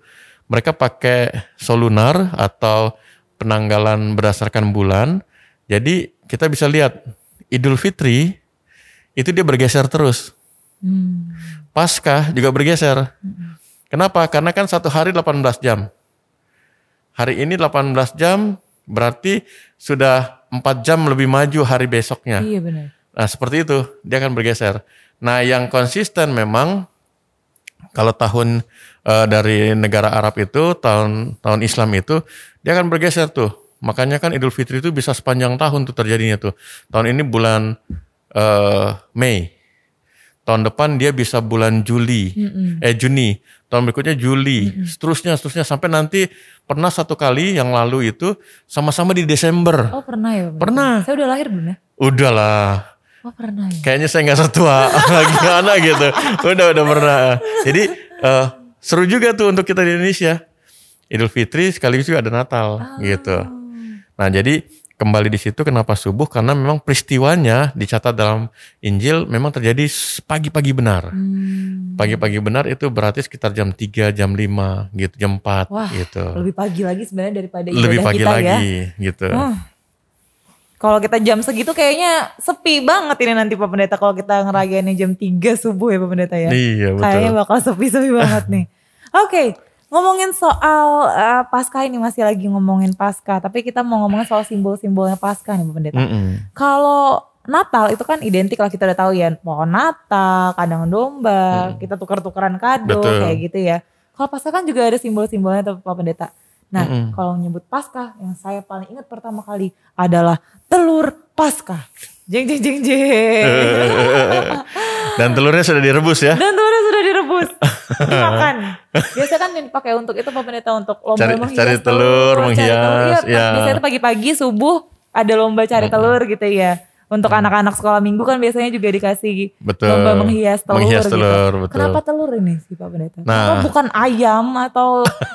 Mereka pakai solunar atau penanggalan berdasarkan bulan. Jadi kita bisa lihat Idul Fitri itu dia bergeser terus. Hmm. Paskah juga bergeser. Kenapa? Karena kan satu hari 18 jam. Hari ini 18 jam berarti sudah 4 jam lebih maju hari besoknya. Iya benar. Nah seperti itu dia akan bergeser. Nah yang konsisten memang kalau tahun eh, dari negara Arab itu tahun tahun Islam itu dia akan bergeser tuh. Makanya kan Idul Fitri itu bisa sepanjang tahun tuh terjadinya tuh. Tahun ini bulan eh, Mei. Tahun depan dia bisa bulan Juli, eh Juni. Tahun berikutnya Juli, seterusnya seterusnya sampai nanti pernah satu kali yang lalu itu sama-sama di Desember. Oh pernah ya? Pak? Pernah. Saya udah lahir belum ya? Udahlah. Oh pernah ya. Kayaknya saya nggak setua gimana gitu. Udah udah pernah. Jadi eh, seru juga tuh untuk kita di Indonesia. Idul Fitri sekaligus juga ada Natal gitu. Nah jadi kembali di situ kenapa subuh karena memang peristiwanya dicatat dalam Injil memang terjadi pagi-pagi benar. Hmm. Pagi-pagi benar itu berarti sekitar jam 3, jam 5 gitu, jam 4 Wah, gitu. Lebih pagi lagi sebenarnya daripada ibadah Lebih pagi kita lagi ya. gitu. Hmm. Kalau kita jam segitu kayaknya sepi banget ini nanti Pak Pendeta kalau kita ngerayainnya jam 3 subuh ya Pak Pendeta ya. Iya betul. Kayaknya bakal sepi-sepi banget nih. Oke, ngomongin soal eh, Paskah ini masih lagi ngomongin Paskah, tapi kita mau ngomongin soal simbol-simbolnya Paskah nih Pak Pendeta. Mm-mm. Kalau Natal itu kan identik lah kita udah tahu ya pohon Natal, kandang domba, Hmm. kita tukar-tukaran kado Betul. kayak gitu ya. Kalau Paskah kan juga ada simbol-simbolnya tuh Pak Pendeta. Nah, Mm-mm. kalau nyebut Paskah yang saya paling ingat pertama kali adalah telur Paskah. Jeng jeng jeng jeng. Dan telurnya sudah direbus ya. Dan telurnya sudah direbus, dimakan. Biasanya kan yang dipakai untuk itu Pendeta untuk lomba Cari- menghias cari telur, cari menghias, Iya, ya. Biasanya tuh pagi-pagi subuh ada lomba cari telur gitu ya. Untuk anak-anak sekolah minggu kan biasanya juga dikasih Betul. lomba menghias telur Menghias gitu. telur, betul. Kenapa telur ini sih Pak Pendeta? Nah. Kenapa bukan ayam atau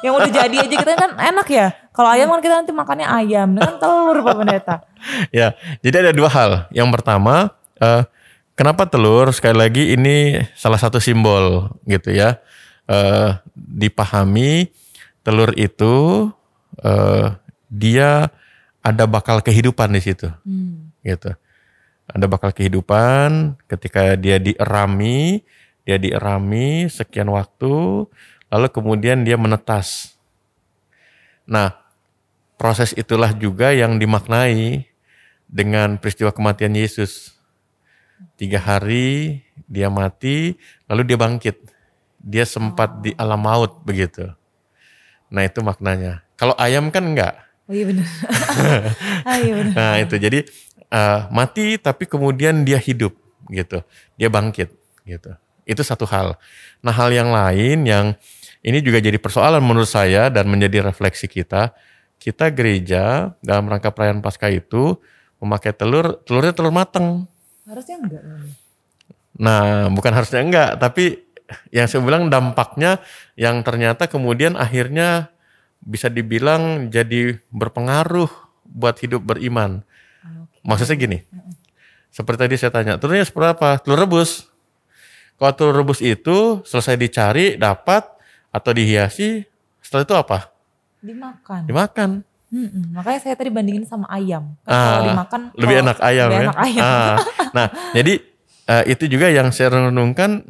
yang udah jadi aja kita kan enak ya. Kalau ayam kan kita nanti makannya ayam, kan telur Pak Pendeta. Ya, jadi ada dua hal. Yang pertama, eh, kenapa telur? Sekali lagi ini salah satu simbol gitu ya. Eh, dipahami telur itu eh, dia ada bakal kehidupan di situ, Hmm. gitu. Ada bakal kehidupan ketika dia dierami, dia dierami sekian waktu, lalu kemudian dia menetas. Nah, proses itulah juga yang dimaknai dengan peristiwa kematian Yesus. Tiga hari dia mati, lalu dia bangkit. Dia sempat di alam maut begitu. Nah itu maknanya. Kalau ayam kan enggak. Oh iya benar. ah iya benar. Nah itu jadi eh, mati tapi kemudian dia hidup gitu. Dia bangkit gitu. Itu satu hal. Nah hal yang lain yang ini juga jadi persoalan menurut saya dan menjadi refleksi kita. Kita gereja dalam rangka perayaan Paskah itu memakai telur, telurnya telur mateng. Harusnya enggak. Nah, bukan harusnya enggak, tapi yang saya bilang dampaknya yang ternyata kemudian akhirnya bisa dibilang jadi berpengaruh buat hidup beriman. Maksudnya gini, seperti tadi saya tanya, telurnya seperti apa? Telur rebus. Kalau telur rebus itu selesai dicari, dapat, atau dihiasi, setelah itu apa? Dimakan. Dimakan. Mm-mm. Makanya saya tadi bandingin sama ayam. Kan Ah, kalau dimakan Lebih kalau- enak ayam lebih ya. enak ayam. Ah, nah, jadi eh, itu juga yang saya renungkan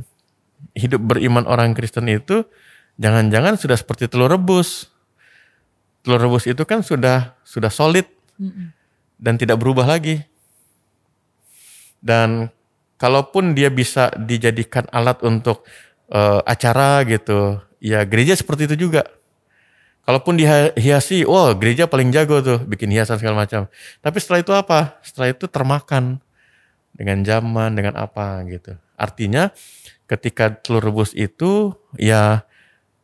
hidup beriman orang Kristen itu jangan-jangan sudah seperti telur rebus. Telur rebus itu kan sudah sudah solid Mm-mm. Dan tidak berubah lagi. Dan kalaupun dia bisa dijadikan alat untuk eh, acara gitu, ya gereja seperti itu juga. Kalaupun dihiasi, wah gereja paling jago tuh bikin hiasan segala macam. Tapi setelah itu apa? Setelah itu termakan dengan zaman, dengan apa gitu. Artinya ketika telur rebus itu ya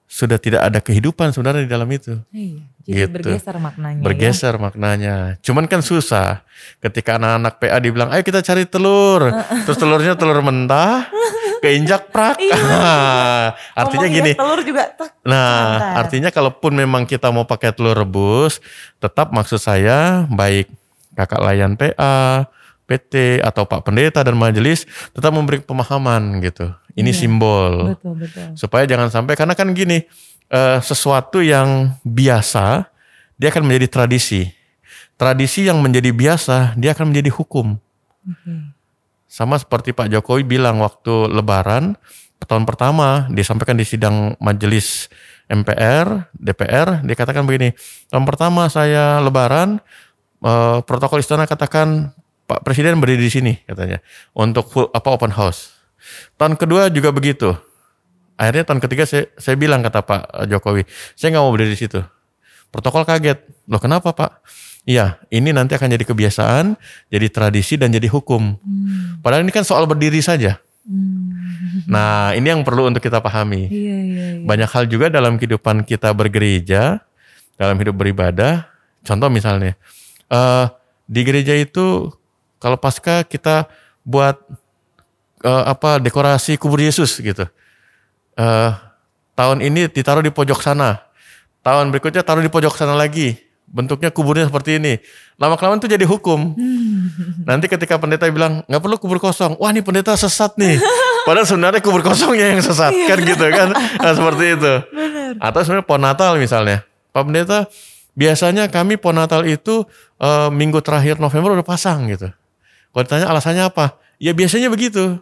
sudah tidak ada kehidupan sebenarnya di dalam itu. Iya. Jadi Gitu. bergeser maknanya. ya. Bergeser maknanya. Cuman kan susah ketika anak-anak PA dibilang, ayo kita cari telur. Terus telurnya telur mentah, keinjak prak. artinya Ngomong gini, telur juga. Nah, artinya kalaupun memang kita mau pakai telur rebus, tetap maksud saya baik kakak layan PA, PT atau Pak Pendeta dan majelis tetap memberi pemahaman gitu. Ini Iya. simbol Betul betul. supaya jangan sampai karena kan gini eh, sesuatu yang biasa dia akan menjadi tradisi. Tradisi yang menjadi biasa dia akan menjadi hukum. Oke. Sama seperti Pak Jokowi bilang waktu Lebaran tahun pertama disampaikan di sidang majelis MPR, DPR, dia katakan begini, tahun pertama saya Lebaran, eh, protokol istana katakan Pak Presiden berdiri di sini katanya untuk full, apa open house. Tahun kedua juga begitu. Akhirnya tahun ketiga saya, saya bilang kata Pak Jokowi, saya nggak mau berdiri di situ. Protokol kaget, loh kenapa Pak? Iya, ini nanti akan jadi kebiasaan, jadi tradisi dan jadi hukum. Hmm. Padahal ini kan soal berdiri saja. Hmm. Nah, ini yang perlu untuk kita pahami. Iya iya iya. Banyak hal juga dalam kehidupan kita bergereja, dalam hidup beribadah. Contoh misalnya, eh di gereja itu kalau pasca kita buat eh, apa dekorasi kubur Yesus gitu. Eh tahun ini ditaruh di pojok sana, tahun berikutnya taruh di pojok sana lagi. bentuknya kuburnya seperti ini. Lama kelamaan itu jadi hukum. Nanti ketika pendeta bilang nggak perlu kubur kosong, wah ini pendeta sesat nih. Padahal sebenarnya kubur kosongnya yang sesat kan gitu kan, nah, seperti itu. Atau sebenarnya pohon Natal misalnya, Pak Pendeta biasanya kami pohon Natal itu eh, minggu terakhir November udah pasang gitu. Kalau ditanya alasannya apa, ya biasanya begitu.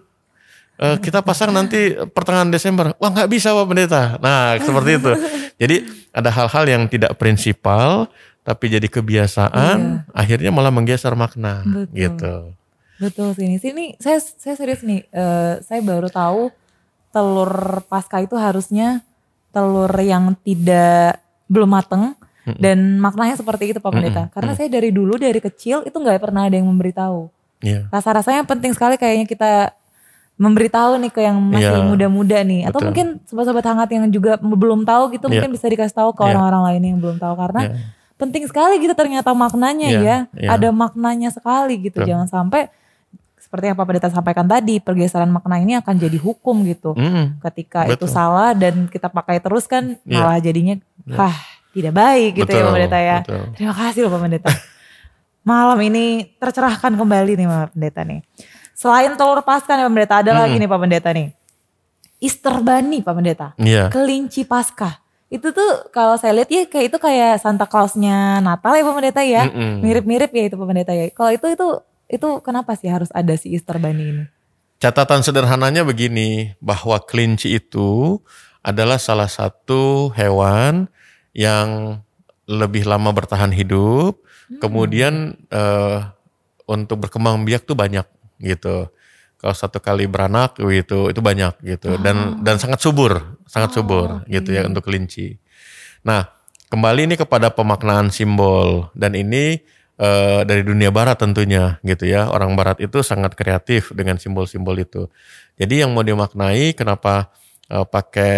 Eh, kita pasang nanti pertengahan Desember. Wah nggak bisa Pak Pendeta. Nah seperti itu. Jadi ada hal-hal yang tidak prinsipal tapi jadi kebiasaan, akhirnya malah menggeser makna Betul. gitu. Betul sini. Sini saya saya serius nih. eh, saya baru tahu telur pasca itu harusnya telur yang tidak belum mateng dan maknanya seperti itu Pak Pendeta. Karena saya dari dulu dari kecil itu nggak pernah ada yang memberitahu. Iya. Rasa-rasanya penting sekali kayaknya kita memberitahu nih ke yang masih Iya. muda-muda nih atau Betul. mungkin sobat-sobat hangat yang juga belum tahu gitu Iya. mungkin bisa dikasih tahu ke Iya. orang-orang lain yang belum tahu karena Iya. penting sekali gitu ternyata maknanya Iya, ya. iya. Ada maknanya sekali gitu. Betul. Jangan sampai seperti yang Pak Pendeta sampaikan tadi, pergeseran makna ini akan jadi hukum gitu. Mm, Ketika itu Betul. salah dan kita pakai terus kan Iya. malah jadinya ah tidak baik gitu ya Betul, Pak Pendeta ya. betul. Terima kasih loh Pak Pendeta. Malam ini tercerahkan kembali nih Pak Pendeta nih. Selain telur pasca nih Pak Pendeta, ada lagi nih Pak Pendeta nih. Easter Bunny Pak Pendeta Iya. kelinci pasca. Itu tuh kalau saya lihat ya kayak itu kayak Santa Clausnya Natal ya Pak Pendeta ya. Mirip-mirip ya itu Pak Pendeta ya. Kalau itu itu itu kenapa sih harus ada si Easter Bunny ini? Catatan sederhananya begini, bahwa kelinci itu adalah salah satu hewan yang lebih lama bertahan hidup, kemudian eh, untuk berkembang biak tuh banyak gitu. Kalau satu kali beranak gitu, itu banyak gitu, dan dan sangat subur, sangat subur gitu ya untuk kelinci. Nah, kembali ini kepada pemaknaan simbol dan ini eh, dari dunia barat tentunya gitu ya. Orang barat itu sangat kreatif dengan simbol-simbol itu. Jadi yang mau dimaknai kenapa eh, pakai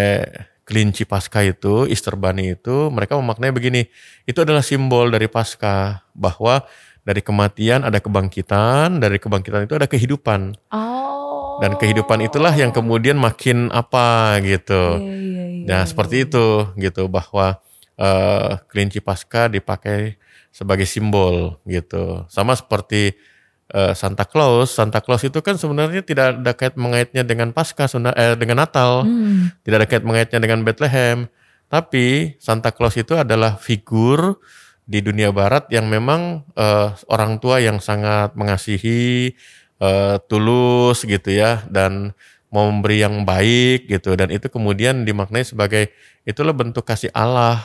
kelinci pasca itu, Easter Bunny itu, mereka memaknai begini. Itu adalah simbol dari pasca bahwa dari kematian ada kebangkitan, dari kebangkitan itu ada kehidupan. Oh. Dan kehidupan itulah yang kemudian makin apa gitu. Iya, iya, iya. Nah, seperti itu gitu bahwa eh, kelinci pasca dipakai sebagai simbol gitu. Sama seperti eh, Santa Claus, Santa Claus itu kan sebenarnya tidak ada kait mengaitnya dengan pasca eh, dengan Natal, Hmm. tidak ada kait mengaitnya dengan Bethlehem. Tapi Santa Claus itu adalah figur di dunia barat yang memang eh, orang tua yang sangat mengasihi, eh, tulus gitu ya dan mau memberi yang baik gitu dan itu kemudian dimaknai sebagai itulah bentuk kasih Allah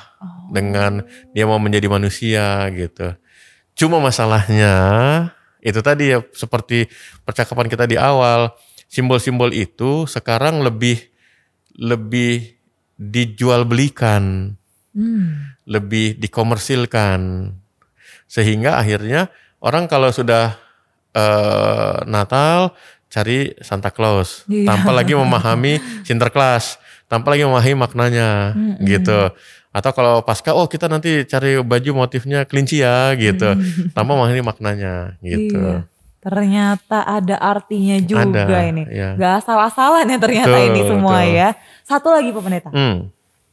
dengan dia mau menjadi manusia gitu. Cuma masalahnya itu tadi ya seperti percakapan kita di awal, simbol-simbol itu sekarang lebih lebih dijual belikan, Hmm. Lebih dikomersilkan. Sehingga akhirnya orang kalau sudah eh, Natal cari Santa Claus, Iya. tanpa lagi memahami Sinterklas, tanpa lagi memahami maknanya gitu. Atau kalau pasca oh kita nanti cari baju motifnya kelinci ya gitu, tanpa memahami maknanya gitu. Iya. Ternyata ada artinya juga Ada, ini. iya. Gak asal-asalan ya ternyata Betul, ini semua betul. ya. Satu lagi Pak Pendeta. Hmm,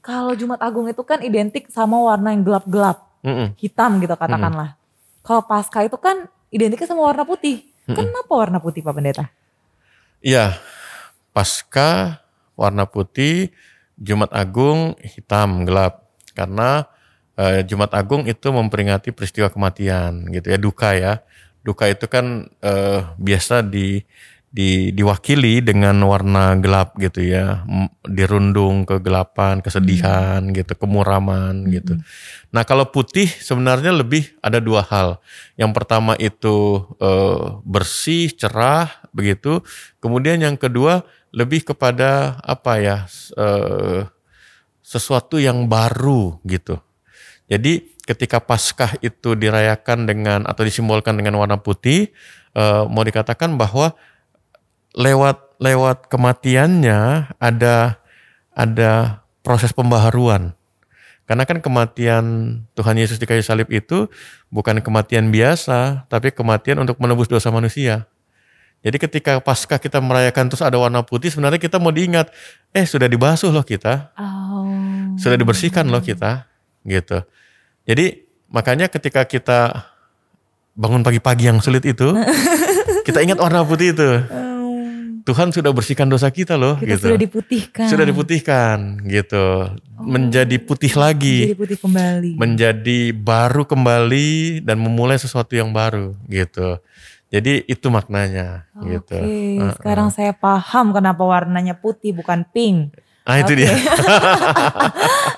Kalau Jumat Agung itu kan identik sama warna yang gelap-gelap. mm-mm. Hitam gitu katakanlah. Kalau Pasca itu kan identiknya sama warna putih. Kenapa warna putih Pak Pendeta? Iya, pasca warna putih, Jumat Agung hitam gelap karena eh, Jumat Agung itu memperingati peristiwa kematian gitu ya duka ya. Duka itu kan eh, biasa di, di diwakili dengan warna gelap gitu ya, dirundung kegelapan, kesedihan gitu, kemuraman gitu. Nah kalau putih sebenarnya lebih ada dua hal. Yang pertama itu eh, bersih, cerah begitu. Kemudian yang kedua lebih kepada apa ya eh, sesuatu yang baru gitu. Jadi ketika Paskah itu dirayakan dengan atau disimbolkan dengan warna putih, eh, mau dikatakan bahwa lewat lewat kematiannya ada ada proses pembaharuan. Karena kan kematian Tuhan Yesus di kayu salib itu bukan kematian biasa, tapi kematian untuk menebus dosa manusia. Jadi ketika pasca kita merayakan terus ada warna putih, sebenarnya kita mau diingat, eh sudah dibasuh loh kita, Oh. sudah dibersihkan loh kita, gitu. Jadi makanya ketika kita bangun pagi-pagi yang sulit itu, kita ingat warna putih itu. Tuhan sudah bersihkan dosa kita loh Kita gitu. sudah diputihkan. Sudah diputihkan gitu. Menjadi putih lagi. Jadi putih kembali. menjadi baru kembali dan memulai sesuatu yang baru gitu. Jadi itu maknanya gitu. Oke, Uh-uh. sekarang saya paham kenapa warnanya putih bukan pink. Ah itu Oke. dia.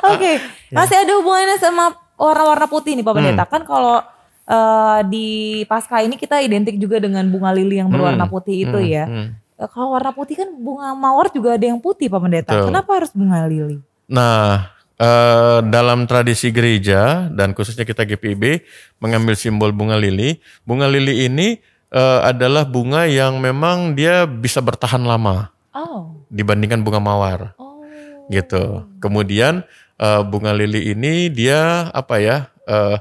Oke, masih ada hubungannya sama warna-warna putih nih Pak Pendeta. Kan kalau eh, di pasca ini kita identik juga dengan bunga lili yang berwarna Hmm, putih itu hmm, ya. hmm. Eh, Kalau warna putih kan bunga mawar juga ada yang putih Pak Pendeta. Betul. Kenapa harus bunga lili? Nah, eh, dalam tradisi gereja dan khususnya kita GPIB mengambil simbol bunga lili. Bunga lili ini eh, adalah bunga yang memang dia bisa bertahan lama Oh. dibandingkan bunga mawar. Oh. gitu. Kemudian eh, bunga lili ini dia apa ya? eh,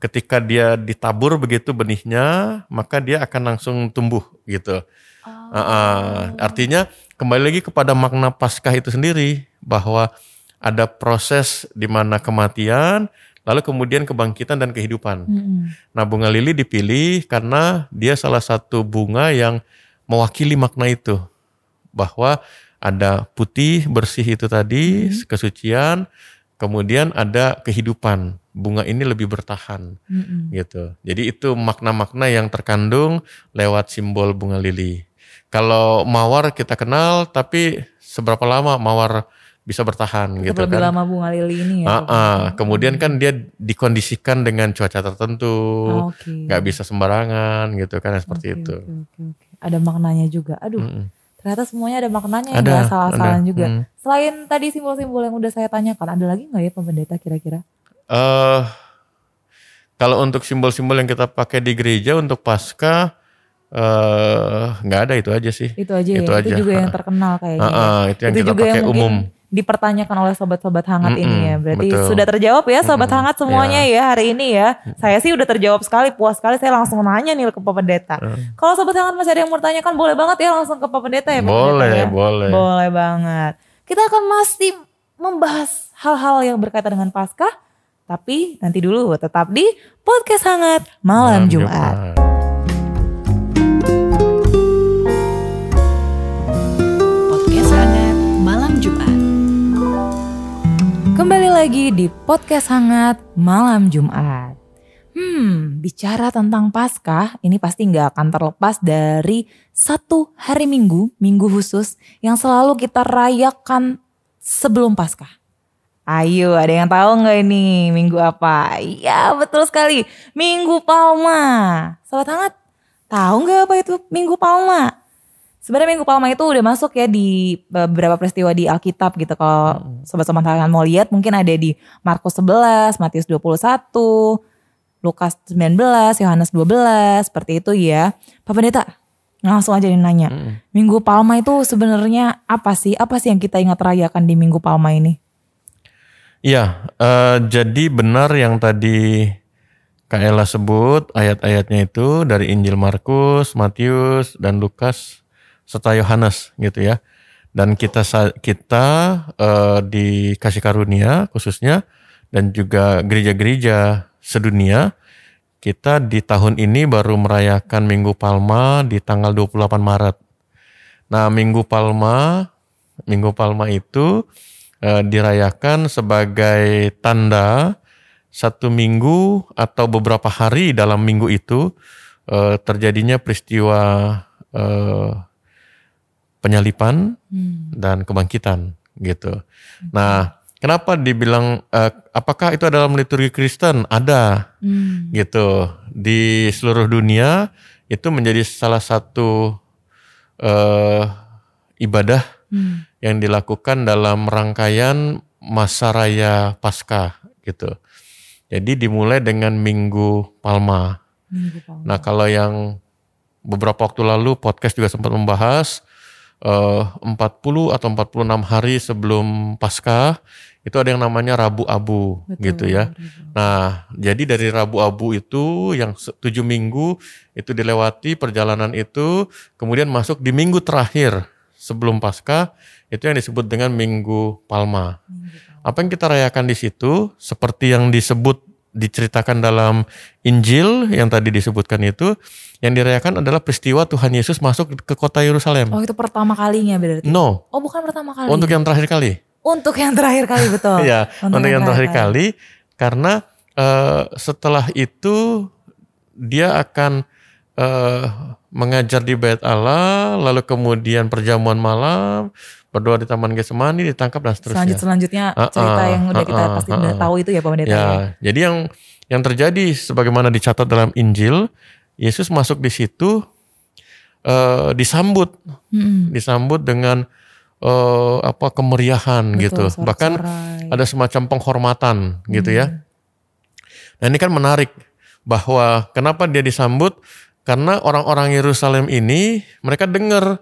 ketika dia ditabur begitu benihnya, maka dia akan langsung tumbuh gitu. Oh. Ah. artinya kembali lagi kepada makna Paskah itu sendiri bahwa ada proses di mana kematian, lalu kemudian kebangkitan dan kehidupan. Mm-mm. Nah, bunga lili dipilih karena dia salah satu bunga yang mewakili makna itu. Bahwa ada putih bersih itu tadi, kesucian, kemudian ada kehidupan. Bunga ini lebih bertahan Mm-mm. gitu. Jadi itu makna-makna yang terkandung lewat simbol bunga lili. Kalau mawar kita kenal, tapi seberapa lama mawar bisa bertahan Tetap gitu lebih kan? lama bunga lili ini ya. Ah, ah. Pendeta. Kemudian kan dia dikondisikan dengan cuaca tertentu, Oh, Oke. nggak bisa sembarangan gitu kan seperti Oke, itu. oke, oke. Ada maknanya juga. Aduh, Mm-mm. ternyata semuanya ada maknanya ya, Ada, salah-salah juga. Hmm. Selain tadi simbol-simbol yang udah saya tanyakan, ada lagi nggak ya Pak Pendeta kira-kira? Eh, kalau untuk simbol-simbol yang kita pakai di gereja untuk pasca eh nggak ada itu aja sih. Itu aja Itu ya. aja. Itu juga yang terkenal kayaknya. Ya. ah, itu yang kita juga pakai yang umum. dipertanyakan oleh sobat-sobat hangat ini Mm-mm, ya. Berarti betul. sudah terjawab ya sobat Mm-mm, hangat semuanya ya hari ini ya. Saya sih udah terjawab sekali, puas sekali. Saya langsung nanya nih ke Pak Pendeta. Mm. Kalau sobat hangat masih ada yang mau tanyakan, boleh banget ya langsung ke Pak Pendeta ya. Pak Boleh, Pendeta, ya? boleh. Boleh banget. Kita akan masih membahas hal-hal yang berkaitan dengan Paskah. Tapi nanti dulu tetap di podcast hangat malam, Jumat. Podcast Jumat. Kembali lagi di podcast hangat malam Jumat. Hmm, bicara tentang Paskah, ini pasti nggak akan terlepas dari satu hari Minggu, Minggu khusus yang selalu kita rayakan sebelum Paskah. Ayo, ada yang tahu nggak ini Minggu apa? Iya, betul sekali, Minggu Palma. Sobat hangat, tahu nggak apa itu Minggu Palma? Sebenarnya Minggu Palma itu udah masuk ya di beberapa peristiwa di Alkitab gitu. Kalau sobat-sobat kalian mau lihat mungkin ada di Markus 11, Matius 21, Lukas 19, Yohanes 12, seperti itu ya. Pak Pendeta, langsung aja nih nanya. Mm. Minggu Palma itu sebenarnya apa sih? Apa sih yang kita ingat rayakan di Minggu Palma ini? Iya, eh, jadi benar yang tadi Kak Ella sebut ayat-ayatnya itu dari Injil Markus, Matius, dan Lukas serta Yohanes gitu ya. Dan kita kita eh, dikasih karunia khususnya dan juga gereja-gereja sedunia kita di tahun ini baru merayakan Minggu Palma di tanggal 28 Maret. Nah, Minggu Palma, Minggu Palma itu eh, dirayakan sebagai tanda satu minggu atau beberapa hari dalam minggu itu eh, terjadinya peristiwa eh, penyalipan Hmm. dan kebangkitan gitu. Nah, kenapa dibilang eh, apakah itu dalam liturgi Kristen? Ada Hmm. gitu di seluruh dunia itu menjadi salah satu eh, ibadah Hmm. yang dilakukan dalam rangkaian masa raya Paskah gitu. Jadi dimulai dengan Minggu Palma. Minggu Palma. Nah kalau yang beberapa waktu lalu podcast juga sempat membahas 40 atau 46 hari sebelum Paskah itu ada yang namanya Rabu Abu Betul, gitu ya. Nah, jadi dari Rabu Abu itu yang tujuh minggu itu dilewati perjalanan itu, kemudian masuk di minggu terakhir sebelum Paskah itu yang disebut dengan Minggu Palma. Minggu Palma. Apa yang kita rayakan di situ, seperti yang disebut diceritakan dalam Injil yang tadi disebutkan itu yang dirayakan adalah peristiwa Tuhan Yesus masuk ke kota Yerusalem. Oh itu pertama kalinya berarti. No, Oh bukan pertama kali. untuk yang terakhir kali. Untuk yang terakhir kali betul. Ya, untuk, yang terakhir kali karena eh, setelah itu dia akan eh, mengajar di Bait Allah, lalu kemudian perjamuan malam, berdoa di Taman Getsemani, ditangkap dan seterusnya. Selanjut selanjutnya cerita ah, yang udah kita ah, pasti ah, udah ah. tahu itu ya Pak Pendeta. Ya, ya? jadi yang yang terjadi sebagaimana dicatat dalam Injil, Yesus masuk di situ eh, disambut, Mm-mm. disambut dengan eh, apa kemeriahan Betul, gitu. sorak-sorai. Bahkan ada semacam penghormatan gitu ya. Nah ini kan menarik bahwa kenapa dia disambut? Karena orang-orang Yerusalem ini mereka dengar,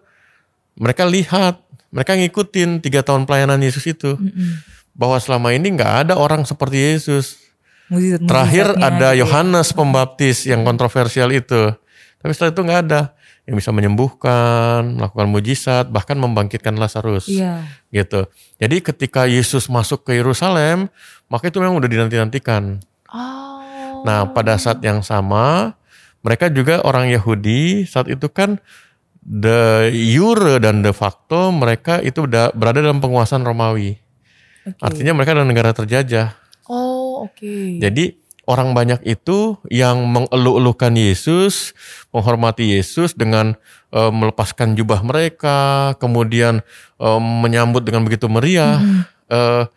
mereka lihat, mereka ngikutin tiga tahun pelayanan Yesus itu. Mm-mm. Bahwa selama ini nggak ada orang seperti Yesus. Mujizat- Terakhir ada gitu ya. Yohanes Pembaptis yang kontroversial itu. Tapi setelah itu nggak ada yang bisa menyembuhkan, melakukan mujizat, bahkan membangkitkan Lazarus Iya. gitu. Jadi ketika Yesus masuk ke Yerusalem, maka itu memang udah dinanti-nantikan. Oh. Nah, pada saat yang sama, mereka juga orang Yahudi saat itu kan de jure dan de facto mereka itu berada dalam penguasaan Romawi. Oke. Artinya mereka adalah negara terjajah. Oh oke. Jadi orang banyak itu yang mengeluh-elukan Yesus, menghormati Yesus dengan eh, melepaskan jubah mereka, kemudian eh, menyambut dengan begitu meriah, eh,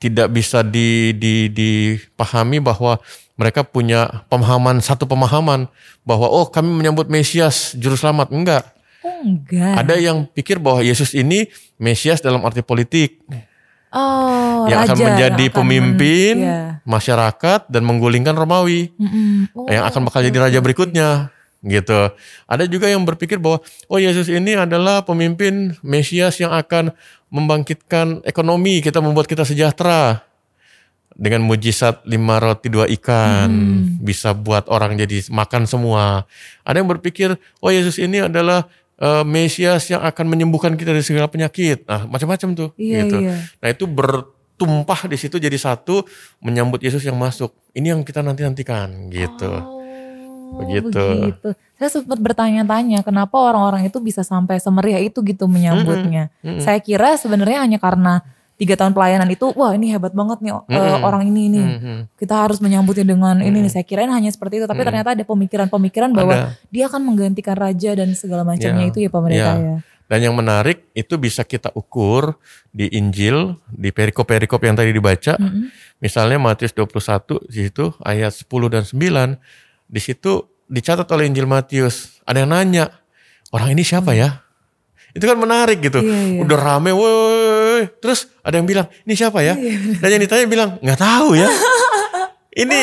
tidak bisa di, di- dipahami bahwa mereka punya pemahaman satu pemahaman bahwa oh kami menyambut Mesias juru selamat enggak. Oh enggak. Ada yang pikir bahwa Yesus ini Mesias dalam arti politik Oh yang akan raja menjadi yang akan pemimpin men- iya. masyarakat dan menggulingkan Romawi Mm-mm. Oh, yang akan bakal oke, jadi raja berikutnya gitu. Ada juga yang berpikir bahwa oh Yesus ini adalah pemimpin Mesias yang akan membangkitkan ekonomi, kita membuat kita sejahtera. Dengan mujizat lima roti dua ikan bisa buat orang jadi makan semua. Ada yang berpikir oh Yesus ini adalah eh, Mesias yang akan menyembuhkan kita dari segala penyakit. Nah, macam-macam tuh Iya, gitu. iya. Nah, itu bertumpah di situ jadi satu menyambut Yesus yang masuk. Ini yang kita nanti-nantikan gitu. Oh, Begitu. begitu. Saya sempat bertanya-tanya kenapa orang-orang itu bisa sampai semeriah itu gitu menyambutnya. Mm-mm. Saya kira sebenarnya hanya karena tiga tahun pelayanan itu, wah ini hebat banget nih eh, Mm-mm. orang ini ini. Mhm. Kita harus menyambutnya dengan ini nih. Saya kirain hanya seperti itu, tapi ternyata ada pemikiran-pemikiran bahwa Ada. dia akan menggantikan raja dan segala macamnya Ya, itu ya Pak Pendeta ya. Dan yang menarik itu bisa kita ukur di Injil, di perikop-perikop yang tadi dibaca. Mm-mm. Misalnya Matius 21 di situ ayat 10 dan 9. Di situ dicatat oleh Injil Matius. Ada yang nanya, orang ini siapa ya? Itu kan menarik gitu. Iya, iya. Udah rame, woi. Terus ada yang bilang, ini siapa ya? Iya, Dan yang ditanya bilang, nggak tahu ya. ini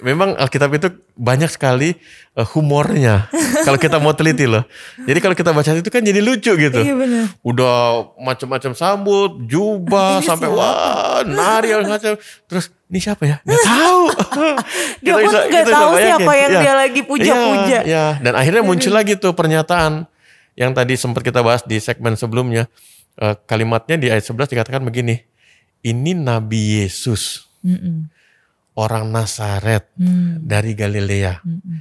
memang Alkitab itu banyak sekali eh, humornya. kalau kita mau teliti loh. Jadi kalau kita baca itu kan jadi lucu gitu. Iya benar. Udah macam-macam sambut, jubah, sampai wah nari macam. Terus ini siapa ya? Nggak tahu. Dia pun bisa tahu siapa yang Iya. dia lagi puja-puja. Iya, iya. Dan akhirnya muncul lagi tuh pernyataan yang tadi sempat kita bahas di segmen sebelumnya. Eh, kalimatnya di ayat 11 dikatakan begini. Ini Nabi Yesus, Mm-mm. orang Nazaret Mm. dari Galilea. Mm-mm.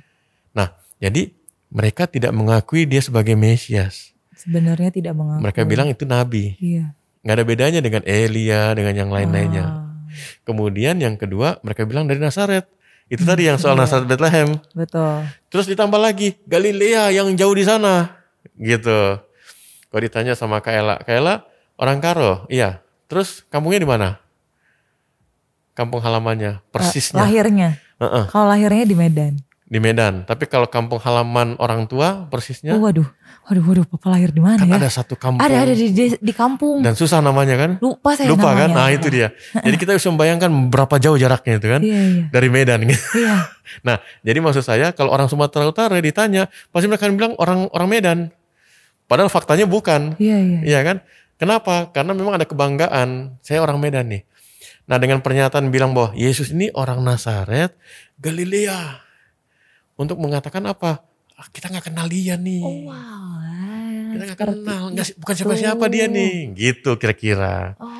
Nah, jadi mereka tidak mengakui dia sebagai Mesias. Sebenarnya tidak mengakui. Mereka bilang itu nabi. Iya. nggak ada bedanya dengan Elia dengan yang lain-lainnya. Ah, Kemudian yang kedua mereka bilang dari Nazaret. Itu tadi yang soal iya. Nazaret Bethlehem. betul. Terus ditambah lagi Galilea yang jauh di sana. Gitu. Kalau ditanya sama Kaela, Kaela orang Karo, iya. Terus kampungnya di mana? Kampung halamannya, persisnya. Lahirnya. Heeh, Kalau lahirnya di Medan. Di Medan. Tapi kalau kampung halaman orang tua, persisnya Oh, waduh. Waduh, waduh, papa lahir di mana kan ya? ada satu kampung. Ada, ada di, di, di kampung. Dan susah namanya kan? Lupa saya Lupa kan? namanya. Nah itu dia. Jadi kita bisa membayangkan berapa jauh jaraknya itu kan? Iya, iya. Dari Medan gitu. Iya. Nah, jadi maksud saya kalau orang Sumatera Utara ditanya, pasti mereka akan bilang orang orang Medan. Padahal faktanya bukan. Iya, iya. Iya kan? Kenapa? Karena memang ada kebanggaan. Saya orang Medan nih. Nah, dengan pernyataan bilang bahwa Yesus ini orang Nazaret, Galilea. Untuk mengatakan apa? Ah, kita nggak kenal dia nih. Oh, wow. kita nggak kenal. Nggak, bukan siapa-siapa dia nih. Gitu kira-kira. Oh.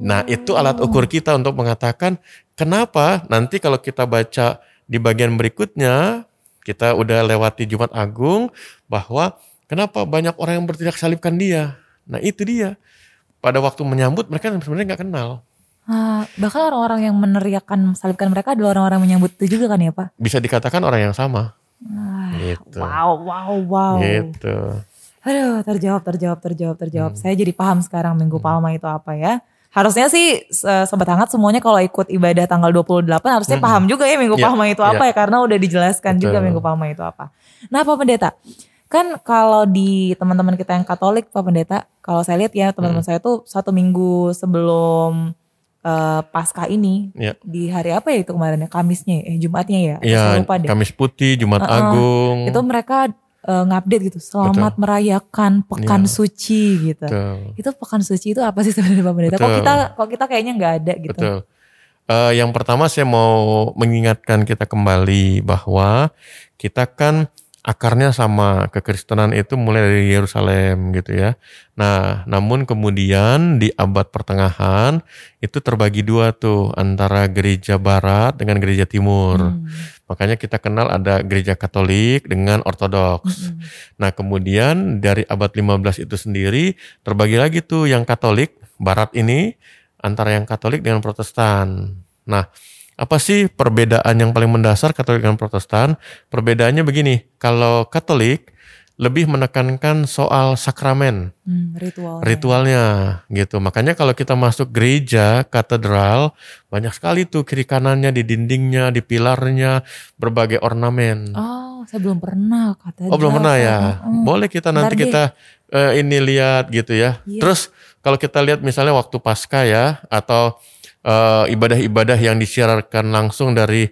Nah, itu alat ukur kita untuk mengatakan kenapa nanti kalau kita baca di bagian berikutnya kita udah lewati Jumat Agung bahwa kenapa banyak orang yang bertindak salibkan dia. Nah itu dia. Pada waktu menyambut mereka sebenarnya nggak kenal. Ah, bahkan orang-orang yang meneriakan salibkan mereka adalah orang-orang menyambut itu juga kan ya Pak? Bisa dikatakan orang yang sama. Ah, Gitu. Wow, wow, wow. Gitu. Aduh, terjawab, terjawab, terjawab, terjawab. Hmm. Saya jadi paham sekarang Minggu Palma itu apa ya. Harusnya sih Sobat Hangat semuanya kalau ikut ibadah tanggal 28 harusnya Hmm. paham juga ya Minggu Iya, Palma itu apa iya. ya. Karena udah dijelaskan juga Betul. Minggu Palma itu apa. Nah Pak Pendeta, kan kalau di teman-teman kita yang Katolik Pak Pendeta, kalau saya lihat ya Hmm. teman-teman saya tuh satu minggu sebelum eh, Paskah ini, Ya. di hari apa ya itu kemarin ya? Kamisnya ya? Eh Jumatnya ya? Ya, lupa deh. Kamis Putih, Jumat Heeh. Agung. Itu mereka eh, ngupdate gitu, selamat merayakan pekan Iya. suci gitu. Betul. Itu pekan suci itu apa sih sebenarnya Pak Pendeta? Kok Betul. kita kok kita kayaknya nggak ada gitu. Betul. Eh, yang pertama saya mau mengingatkan kita kembali bahwa kita kan akarnya sama kekristenan itu mulai dari Yerusalem gitu ya. Nah, namun kemudian di abad pertengahan itu terbagi dua tuh antara gereja barat dengan gereja timur. Hmm. Makanya kita kenal ada gereja Katolik dengan Ortodoks. Mm-mm. Nah, kemudian dari abad 15 itu sendiri terbagi lagi tuh yang Katolik barat ini antara yang Katolik dengan Protestan. Nah, apa sih perbedaan yang paling mendasar Katolik dengan Protestan? Perbedaannya begini, kalau Katolik lebih menekankan soal sakramen, Hmm, ritual. ritualnya gitu. Makanya kalau kita masuk gereja, katedral, banyak sekali tuh kiri kanannya di dindingnya, di pilarnya, berbagai ornamen. Oh, saya belum pernah kata. Oh belum pernah ya. Boleh kita nanti Ntar deh. kita eh, ini lihat gitu ya. Iya. Terus kalau kita lihat misalnya waktu pasca ya atau eh, ibadah-ibadah yang disiarkan langsung dari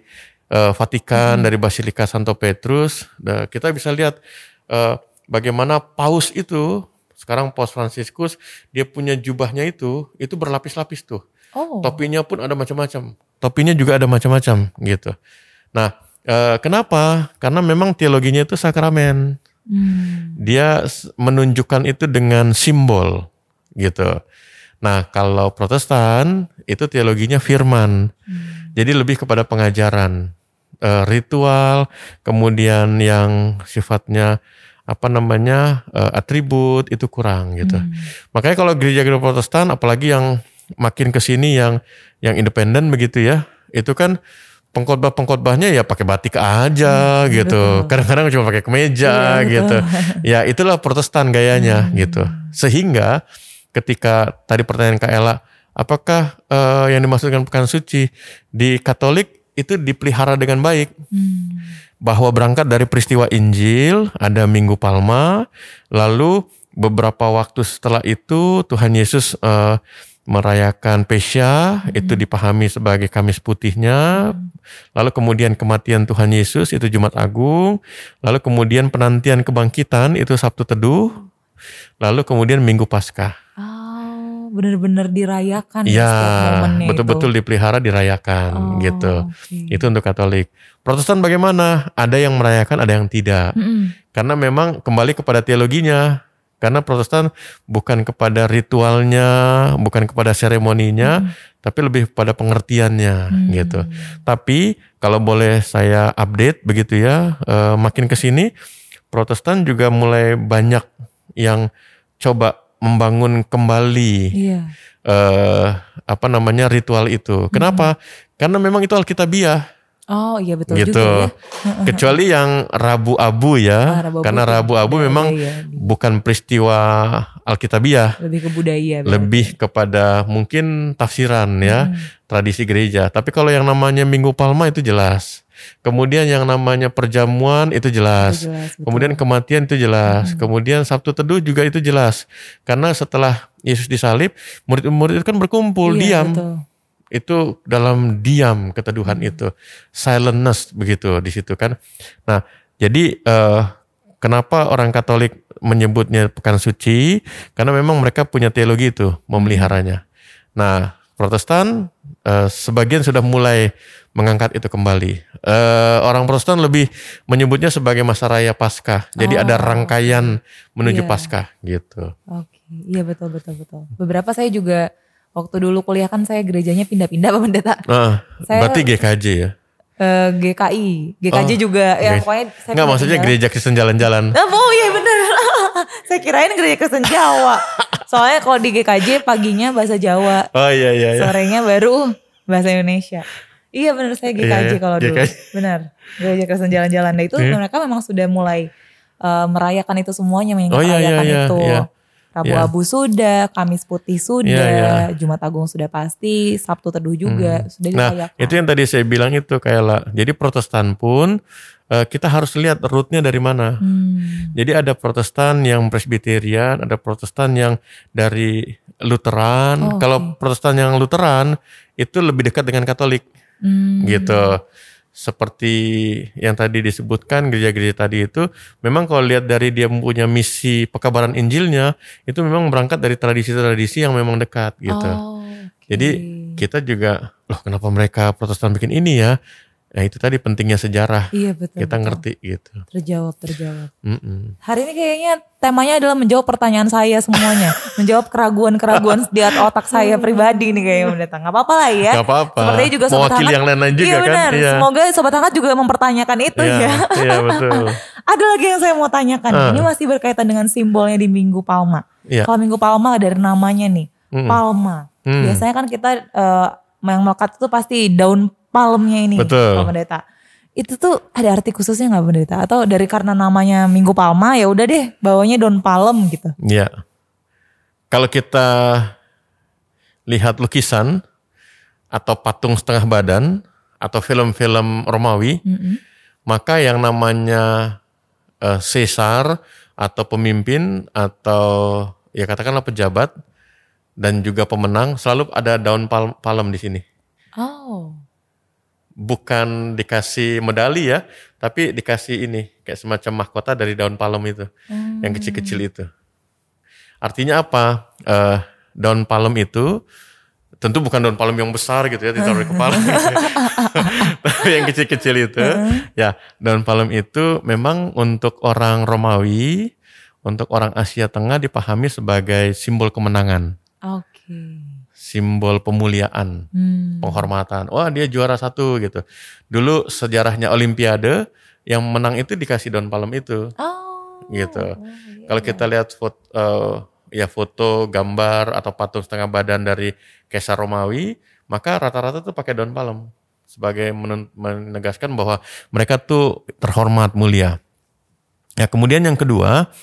eh, Vatikan, dari Basilika Santo Petrus, nah, kita bisa lihat eh, bagaimana paus itu sekarang Paus Fransiskus dia punya jubahnya itu itu berlapis-lapis tuh. Oh. Topinya pun ada macam-macam. Topinya juga ada macam-macam gitu. Nah, eh, kenapa? Karena memang teologinya itu sakramen. Hmm. Dia menunjukkan itu dengan simbol gitu. Nah, kalau Protestan itu teologinya firman. Jadi lebih kepada pengajaran, eh, ritual, kemudian yang sifatnya apa namanya eh, atribut itu kurang gitu. Hmm. Makanya kalau gereja-gereja Protestan, apalagi yang makin ke sini yang yang independen begitu ya, itu kan pengkhotbah-pengkhotbahnya ya pakai batik aja gitu. betul. Kadang-kadang cuma pakai kemeja Iya, betul. gitu. Ya itulah Protestan gayanya Hmm. gitu. Sehingga ketika tadi pertanyaan Kak Ella, apakah eh, yang dimaksudkan pekan suci di Katolik itu dipelihara dengan baik? Hmm. bahwa berangkat dari peristiwa Injil, ada Minggu Palma, lalu beberapa waktu setelah itu Tuhan Yesus eh, merayakan Pesya, itu dipahami sebagai Kamis Putihnya, lalu kemudian kematian Tuhan Yesus itu Jumat Agung, lalu kemudian penantian kebangkitan itu Sabtu Teduh, lalu kemudian Minggu Paskah. Oh, benar-benar dirayakan ya Iya, betul-betul dipelihara dirayakan Oh, gitu. oke. Itu untuk Katolik. Protestan bagaimana? Ada yang merayakan, ada yang tidak. Mm-mm. Karena memang kembali kepada teologinya. Karena Protestan bukan kepada ritualnya, bukan kepada seremoninya, tapi lebih pada pengertiannya Hmm. gitu. Tapi kalau boleh saya update begitu ya, eh, makin ke sini Protestan juga mulai banyak yang coba membangun kembali Iya. eh apa namanya ritual itu. Kenapa? Karena memang itu alkitabiah Oh iya betul gitu. juga ya. Kecuali yang Rabu Abu ya, Ah, Rabu Abu karena Rabu Abu memang ada ya. bukan peristiwa alkitabiah, Lebih ke budaya. berarti. lebih kepada mungkin tafsiran ya, Hmm. tradisi gereja. Tapi kalau yang namanya Minggu Palma itu jelas. Kemudian yang namanya perjamuan itu jelas. Itu jelas, betul. Kemudian kematian itu jelas. Kemudian Sabtu Teduh juga itu jelas. Karena setelah Yesus disalib, murid-murid itu kan berkumpul, Iya, diam. betul. Itu dalam diam keteduhan itu. Silentness begitu di situ kan. Nah, jadi eh, kenapa orang Katolik menyebutnya pekan suci? Karena memang mereka punya teologi itu, memeliharanya. Nah, Protestan eh, sebagian sudah mulai mengangkat itu kembali. Eh, orang Protestan lebih menyebutnya sebagai masa raya Paskah. Jadi Oh, ada rangkaian menuju Iya. Paskah gitu. Oke, iya betul betul betul. Beberapa saya juga Waktu dulu kuliah kan saya gerejanya pindah-pindah Pak Pendeta. Ah, Saya- berarti GKJ ya? Eh, GKI, GKJ Oh, juga ya pokoknya saya Enggak maksudnya pindah-pindah. gereja Kristen jalan-jalan. Oh iya bener. saya kirain gereja Kristen Jawa. Soalnya kalau di GKJ paginya bahasa Jawa, Oh iya iya iya. sorenya baru bahasa Indonesia. Iya bener saya GKJ Iya, iya, kalau dulu. GKJ. Bener. Gereja Kristen jalan-jalan. Nah itu Iya. mereka memang sudah mulai eh, merayakan itu semuanya, Oh, iya, iya, iya, itu. iya. Rabu Iya. Abu sudah, Kamis Putih sudah, Iya, iya. Jumat Agung sudah pasti, Sabtu Teduh juga sudah Nah, dirayakan. itu yang tadi saya bilang itu kayak lah. Jadi Protestan pun eh, kita harus lihat rootnya dari mana. Hmm. Jadi ada Protestan yang Presbyterian, ada Protestan yang dari Lutheran. Oh, Kalau Protestan yang Lutheran itu lebih dekat dengan Katolik, Hmm. gitu. Seperti yang tadi disebutkan gereja-gereja tadi itu, memang kalau lihat dari dia mempunyai misi pekabaran Injilnya, itu memang berangkat dari tradisi-tradisi yang memang dekat, gitu. Oh, oke. Jadi kita juga, loh kenapa mereka Protestan bikin ini ya? Nah itu tadi pentingnya sejarah. iya betul. kita betul. ngerti gitu. Terjawab, terjawab. Mm-mm. Hari ini kayaknya temanya adalah menjawab pertanyaan saya semuanya. menjawab keraguan-keraguan di otak saya pribadi nih kayaknya mendatang. Gak apa-apa lah ya. Gak apa-apa. Sepertinya juga sobat Mewakili hangat. yang lain-lain juga iya, kan? benar. Iya. Semoga sobat hangat juga mempertanyakan itu Iya, ya. iya betul. Ada lagi yang saya mau tanyakan. Ah. Ini masih berkaitan dengan simbolnya di Minggu Palma. Iya. Kalau Minggu Palma dari namanya nih, Mm. Palma. Mm. Biasanya kan kita eh, yang melekat itu pasti daun palmnya ini, Betul. Pak Pendeta. Itu tuh ada arti khususnya nggak Pendeta? Atau dari karena namanya Minggu Palma ya udah deh bawanya daun palem gitu. Iya. Kalau kita lihat lukisan atau patung setengah badan atau film-film Romawi, Mm-mm. maka yang namanya eh, Caesar atau pemimpin atau ya katakanlah pejabat dan juga pemenang selalu ada daun pal- palem di sini. Oh. Bukan dikasih medali ya, tapi dikasih ini kayak semacam mahkota dari daun palem itu, Hmm. yang kecil-kecil itu. Artinya apa? Eh, daun palem itu tentu bukan daun palem yang besar gitu ya ditaruh di kepala. Tapi yang kecil-kecil itu, ya daun palem itu memang untuk orang Romawi, untuk orang Asia Tengah dipahami sebagai simbol kemenangan, Oke. Simbol pemuliaan, Hmm. penghormatan. Wah dia juara satu gitu. Dulu sejarahnya Olimpiade yang menang itu dikasih daun palem itu, Oh. gitu. Oh, iya, Kalau iya. kita lihat foto, ya foto, gambar atau patung setengah badan dari Kaisar Romawi, maka rata-rata tuh pakai daun palem sebagai menegaskan bahwa mereka tuh terhormat mulia. Ya kemudian yang kedua,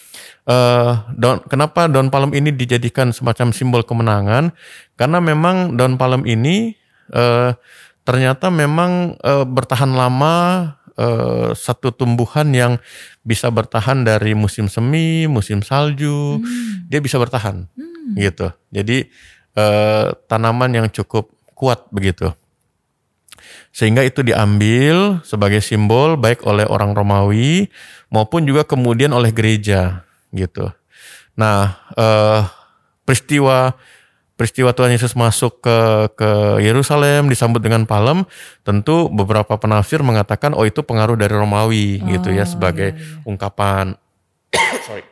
eh, daun, kenapa daun palem ini dijadikan semacam simbol kemenangan? Karena memang daun palem ini eh, ternyata memang eh, bertahan lama eh, satu tumbuhan yang bisa bertahan dari musim semi, musim salju, Hmm. dia bisa bertahan Hmm. gitu. Jadi eh, tanaman yang cukup kuat begitu. Sehingga itu diambil sebagai simbol baik oleh orang Romawi maupun juga kemudian oleh gereja gitu. Nah, eh, peristiwa peristiwa Tuhan Yesus masuk ke ke Yerusalem disambut dengan palem, tentu beberapa penafsir mengatakan oh itu pengaruh dari Romawi gitu ya Oh, sebagai iya, iya. ungkapan sorry.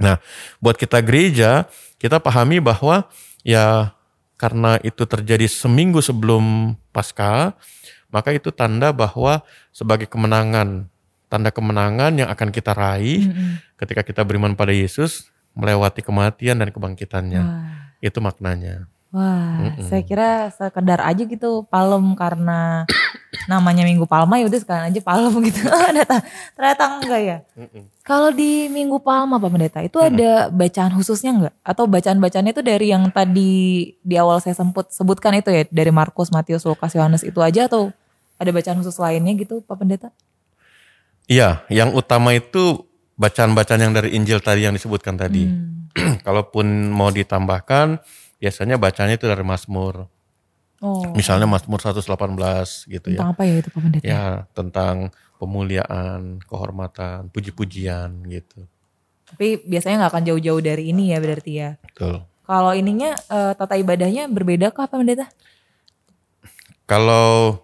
Nah, buat kita gereja, kita pahami bahwa ya karena itu terjadi seminggu sebelum Paskah, maka itu tanda bahwa sebagai kemenangan, tanda kemenangan yang akan kita raih Mm-mm. ketika kita beriman pada Yesus melewati kematian dan kebangkitannya. Wah. Itu maknanya. Wah, Mm-mm. saya kira sekedar aja gitu palem karena namanya Minggu Palma ya udah sekalian aja palem gitu. ternyata, ternyata enggak ya. Kalau di Minggu Palma Pak Pendeta itu ada bacaan khususnya enggak? Atau bacaan-bacaannya itu dari yang tadi di awal saya semput sebutkan itu ya dari Markus, Matius, Lukas, Yohanes itu aja atau ada bacaan khusus lainnya gitu Pak Pendeta? Iya, yang utama itu bacaan-bacaan yang dari Injil tadi yang disebutkan tadi. Hmm. Kalaupun mau ditambahkan, biasanya bacanya itu dari Mazmur. Oh. Misalnya Mazmur 118 gitu ya. tentang apa ya itu Pak Pendeta? Ya, tentang pemuliaan, kehormatan, puji-pujian gitu. Tapi biasanya nggak akan jauh-jauh dari ini ya berarti ya. Betul. Kalau ininya eh, tata ibadahnya berbeda kah Pak Pendeta? Kalau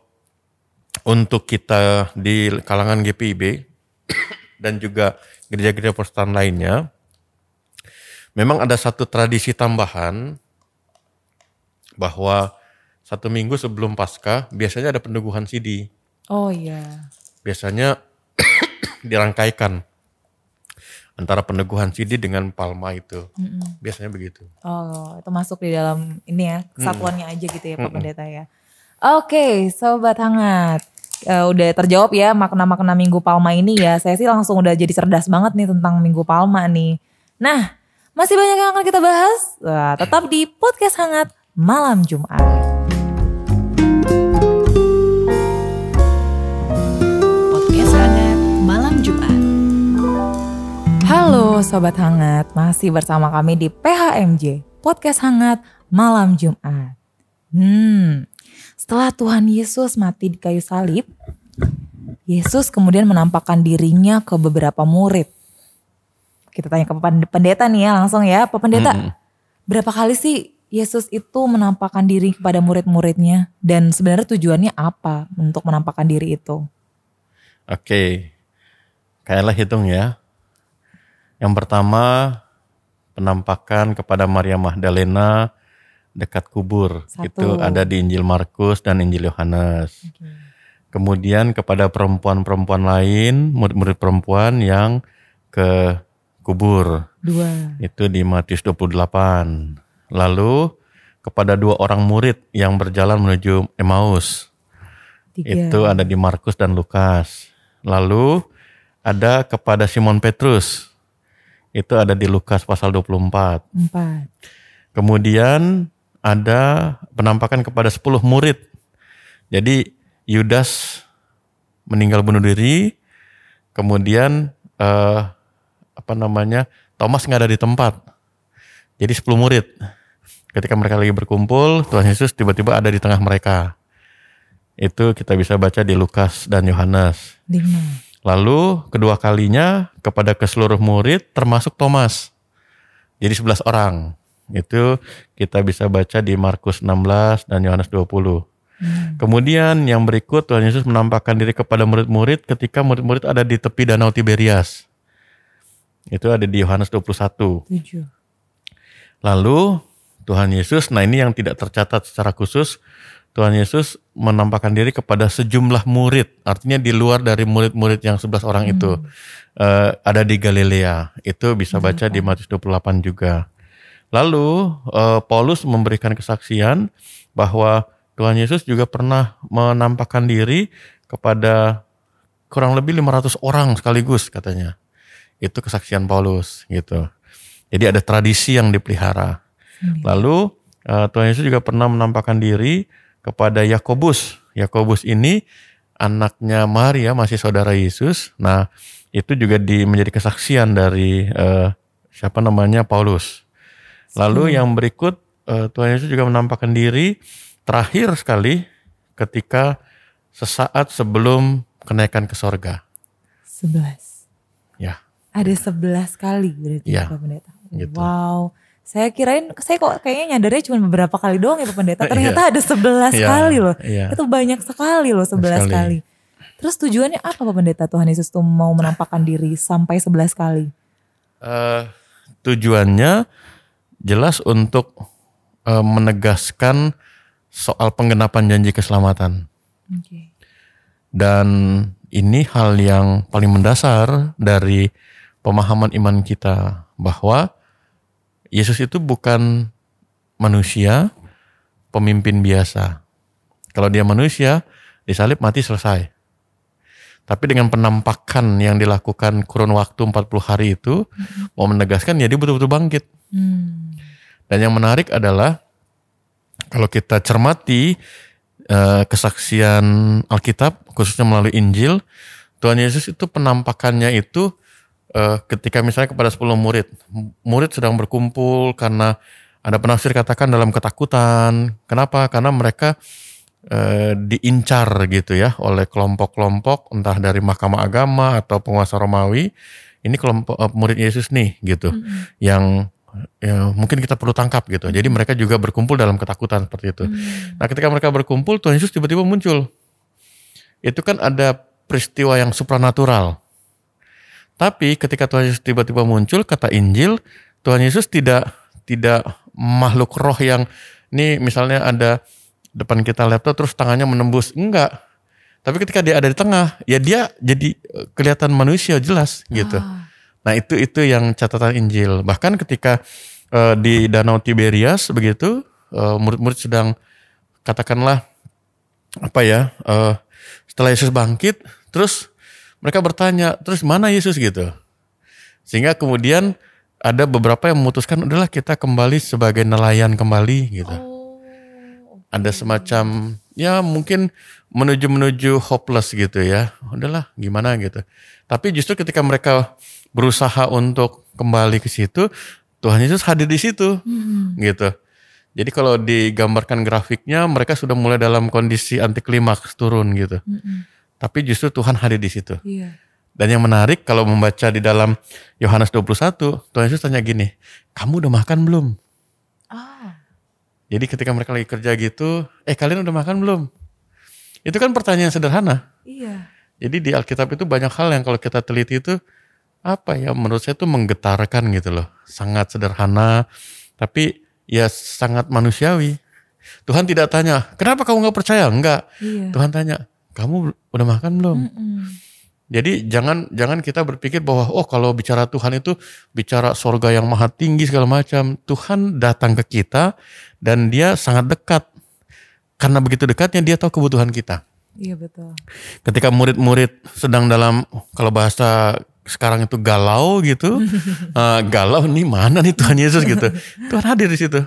untuk kita di kalangan GPIB dan juga gereja-gereja Protestan lainnya, memang ada satu tradisi tambahan bahwa satu minggu sebelum Paskah biasanya ada peneguhan CD. Oh iya. Biasanya dirangkaikan antara peneguhan CD dengan Palma itu. Biasanya begitu. Oh, itu masuk di dalam ini ya, kesatuannya aja gitu ya Pak Pendeta ya. Oke, sobat hangat. Eh, udah terjawab ya makna-makna Minggu Palma ini ya. Saya sih langsung udah jadi cerdas banget nih tentang Minggu Palma nih. Nah, masih banyak yang akan kita bahas. Wah, tetap di podcast hangat malam Jumat. Podcast hangat malam Jumat. Halo sobat hangat, masih bersama kami di PHMJ, podcast hangat malam Jumat. Hmm, setelah Tuhan Yesus mati di kayu salib, Yesus kemudian menampakkan dirinya ke beberapa murid. Kita tanya ke pendeta nih ya langsung ya, Pak pendeta. Mm-mm. Berapa kali sih Yesus itu menampakkan diri kepada murid-muridnya dan sebenarnya tujuannya apa untuk menampakkan diri itu? Oke. Kayaklah hitung ya. Yang pertama penampakan kepada Maria Magdalena dekat kubur. Satu. Itu ada di Injil Markus dan Injil Yohanes. Kemudian kepada perempuan-perempuan lain, murid-murid perempuan yang ke kubur. Dua. Itu di Matius 28. Lalu kepada dua orang murid yang berjalan menuju Emmaus. Tiga. Itu ada di Markus dan Lukas. Lalu ada kepada Simon Petrus. Itu ada di Lukas pasal 24. Empat. Kemudian ada penampakan kepada 10 murid. Jadi Yudas meninggal bunuh diri. Kemudian eh, apa namanya? Thomas nggak ada di tempat. Jadi 10 murid. Ketika mereka lagi berkumpul, Tuhan Yesus tiba-tiba ada di tengah mereka. Itu kita bisa baca di Lukas dan Yohanes. Lalu kedua kalinya kepada ke seluruh murid termasuk Thomas. Jadi 11 orang. Itu kita bisa baca di Markus 16 dan Yohanes 20. Kemudian yang berikut Tuhan Yesus menampakkan diri kepada murid-murid ketika murid-murid ada di tepi danau Tiberias. Itu ada di Yohanes 21. Tujuh. Lalu Tuhan Yesus, nah ini yang tidak tercatat secara khusus, Tuhan Yesus menampakkan diri kepada sejumlah murid, artinya di luar dari murid-murid yang 11 orang itu. Eh, ada di Galilea, itu bisa baca di Matius 28 juga. Lalu eh, Paulus memberikan kesaksian bahwa Tuhan Yesus juga pernah menampakkan diri kepada kurang lebih 500 orang sekaligus katanya. Itu kesaksian Paulus gitu. Jadi ada tradisi yang dipelihara. Lalu eh, Tuhan Yesus juga pernah menampakkan diri kepada Yakobus. Yakobus ini anaknya Maria masih saudara Yesus. Nah itu juga di, menjadi kesaksian dari eh, siapa namanya Paulus. Lalu yang berikut eh, Tuhan Yesus juga menampakkan diri terakhir sekali ketika sesaat sebelum kenaikan ke sorga. Sebelas. Ya, Ada sebelas kali berarti Iya, Pak Pendeta. gitu. Wow. Saya kirain, saya kok kayaknya nyadarnya cuma beberapa kali doang ya Pak Pendeta. Ternyata ada sebelas Iya, kali loh. iya. Itu banyak sekali loh sebelas kali. Terus tujuannya apa Pak Pendeta Tuhan Yesus tuh mau menampakkan diri sampai sebelas kali? Eh, tujuannya jelas untuk eh, menegaskan soal penggenapan janji keselamatan. Oke. Dan ini hal yang paling mendasar dari pemahaman iman kita bahwa Yesus itu bukan manusia, pemimpin biasa. Kalau dia manusia, disalib mati selesai. Tapi dengan penampakan yang dilakukan kurun waktu 40 hari itu, mau menegaskan ya dia betul-betul bangkit. Hmm. Dan yang menarik adalah kalau kita cermati eh, kesaksian Alkitab khususnya melalui Injil, Tuhan Yesus itu penampakannya itu eh, ketika misalnya kepada 10 murid, murid sedang berkumpul karena ada penafsir katakan dalam ketakutan. Kenapa? Karena mereka eh, diincar gitu ya oleh kelompok-kelompok entah dari mahkamah agama atau penguasa Romawi. Ini kelompok murid Yesus nih gitu yang ya, mungkin kita perlu tangkap gitu. Jadi mereka juga berkumpul dalam ketakutan seperti itu. Nah, ketika mereka berkumpul Tuhan Yesus tiba-tiba muncul. Itu kan ada peristiwa yang supranatural. Tapi ketika Tuhan Yesus tiba-tiba muncul kata Injil, Tuhan Yesus tidak tidak makhluk roh yang Ini misalnya ada depan kita laptop terus tangannya menembus. Enggak. Tapi ketika dia ada di tengah, ya dia jadi eh, kelihatan manusia jelas gitu. Nah itu itu yang catatan Injil. Bahkan ketika eh, di Danau Tiberias begitu, eh, murid-murid sedang katakanlah apa ya, eh, setelah Yesus bangkit, terus mereka bertanya, terus mana Yesus gitu. Sehingga kemudian ada beberapa yang memutuskan adalah kita kembali sebagai nelayan kembali gitu. Ada semacam ya mungkin menuju menuju hopeless gitu ya. Udahlah gimana gitu. Tapi justru ketika mereka berusaha untuk kembali ke situ, Tuhan Yesus hadir di situ gitu. Jadi kalau digambarkan grafiknya mereka sudah mulai dalam kondisi anti klimaks turun gitu. Tapi justru Tuhan hadir di situ. Iya. Dan yang menarik kalau membaca di dalam Yohanes 21, Tuhan Yesus tanya gini, kamu udah makan belum? Ah. Jadi ketika mereka lagi kerja gitu, eh kalian udah makan belum? Itu kan pertanyaan sederhana. Iya. Jadi di Alkitab itu banyak hal yang kalau kita teliti itu apa ya menurut saya itu menggetarkan gitu loh. Sangat sederhana tapi ya sangat manusiawi. Tuhan tidak tanya, kenapa kamu nggak percaya? Enggak. Iya. Tuhan tanya, kamu udah makan belum? Mm-mm. Jadi jangan jangan kita berpikir bahwa oh kalau bicara Tuhan itu bicara sorga yang maha tinggi segala macam. Tuhan datang ke kita dan dia sangat dekat. Karena begitu dekatnya dia tahu kebutuhan kita. Iya betul. Ketika murid-murid sedang dalam kalau bahasa sekarang itu galau gitu, eh, galau nih mana nih Tuhan Yesus gitu. Tuhan hadir di situ.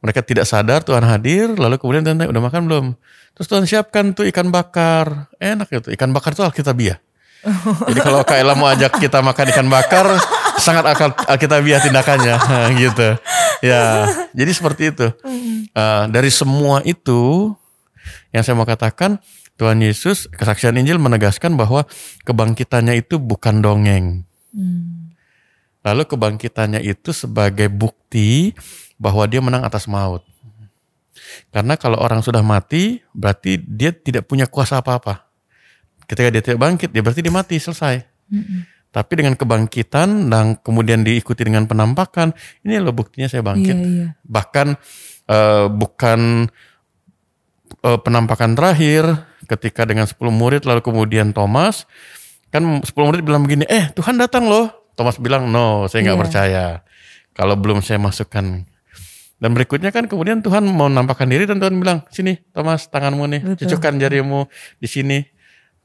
Mereka tidak sadar Tuhan hadir, lalu kemudian Tuhan tanya, udah makan belum? Terus Tuhan siapkan tuh ikan bakar. Enak gitu, ikan bakar itu Alkitabiah. Jadi kalau Kak Ella mau ajak kita makan ikan bakar, sangat akal Alkitabiah tindakannya gitu. Ya, jadi seperti itu. Eh, dari semua itu, yang saya mau katakan, Tuhan Yesus, kesaksian Injil menegaskan bahwa kebangkitannya itu bukan dongeng. Mm. Lalu kebangkitannya itu sebagai bukti bahwa dia menang atas maut. Karena kalau orang sudah mati, berarti dia tidak punya kuasa apa-apa. Ketika dia tidak bangkit, dia berarti dia mati, selesai. Mm-mm. Tapi dengan kebangkitan dan kemudian diikuti dengan penampakan, ini loh buktinya saya bangkit. Iya iya. Bahkan eh, bukan eh, penampakan terakhir ketika dengan 10 murid lalu kemudian Thomas kan 10 murid bilang begini, "Eh, Tuhan datang loh." Thomas bilang, "No, saya nggak Iya. percaya. Kalau belum saya masukkan." Dan berikutnya kan kemudian Tuhan mau nampakkan diri dan Tuhan bilang, "Sini, Thomas, tanganmu nih, Betul. cucukkan jarimu di sini."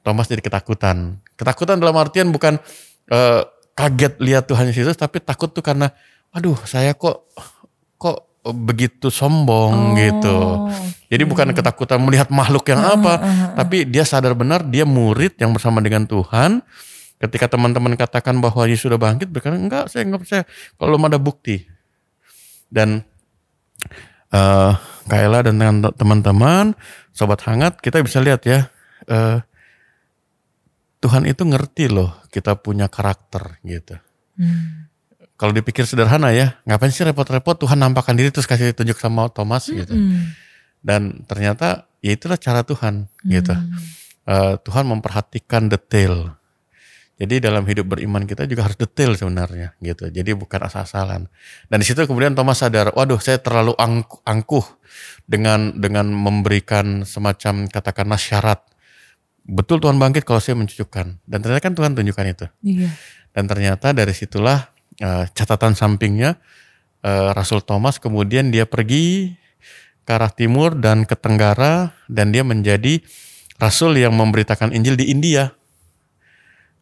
Thomas jadi ketakutan. Ketakutan dalam artian bukan eh, kaget lihat Tuhan Yesus, tapi takut tuh karena, aduh, saya kok kok begitu sombong gitu. Oh, Jadi oke. bukan ketakutan melihat makhluk yang apa, tapi dia sadar benar dia murid yang bersama dengan Tuhan. Ketika teman-teman katakan bahwa Yesus sudah bangkit, berkata enggak, saya enggak percaya. Kalau belum ada bukti. Dan eh Kaila dan teman- teman-teman, sobat hangat, kita bisa lihat ya, eh, Tuhan itu ngerti loh kita punya karakter gitu. Hmm. Kalau dipikir sederhana ya, ngapain sih repot-repot Tuhan nampakkan diri terus kasih tunjuk sama Thomas gitu. Mm. Dan ternyata ya itulah cara Tuhan gitu. Hmm. Eh, Tuhan memperhatikan detail. Jadi dalam hidup beriman kita juga harus detail sebenarnya gitu. Jadi bukan asal-asalan. Dan di situ kemudian Thomas sadar, waduh saya terlalu angku- angkuh dengan dengan memberikan semacam katakanlah syarat. Betul Tuhan bangkit kalau saya mencucukkan. Dan ternyata kan Tuhan tunjukkan itu. Iya. Dan ternyata dari situlah eh, catatan sampingnya eh, Rasul Thomas kemudian dia pergi ke arah timur dan ke tenggara dan dia menjadi rasul yang memberitakan Injil di India.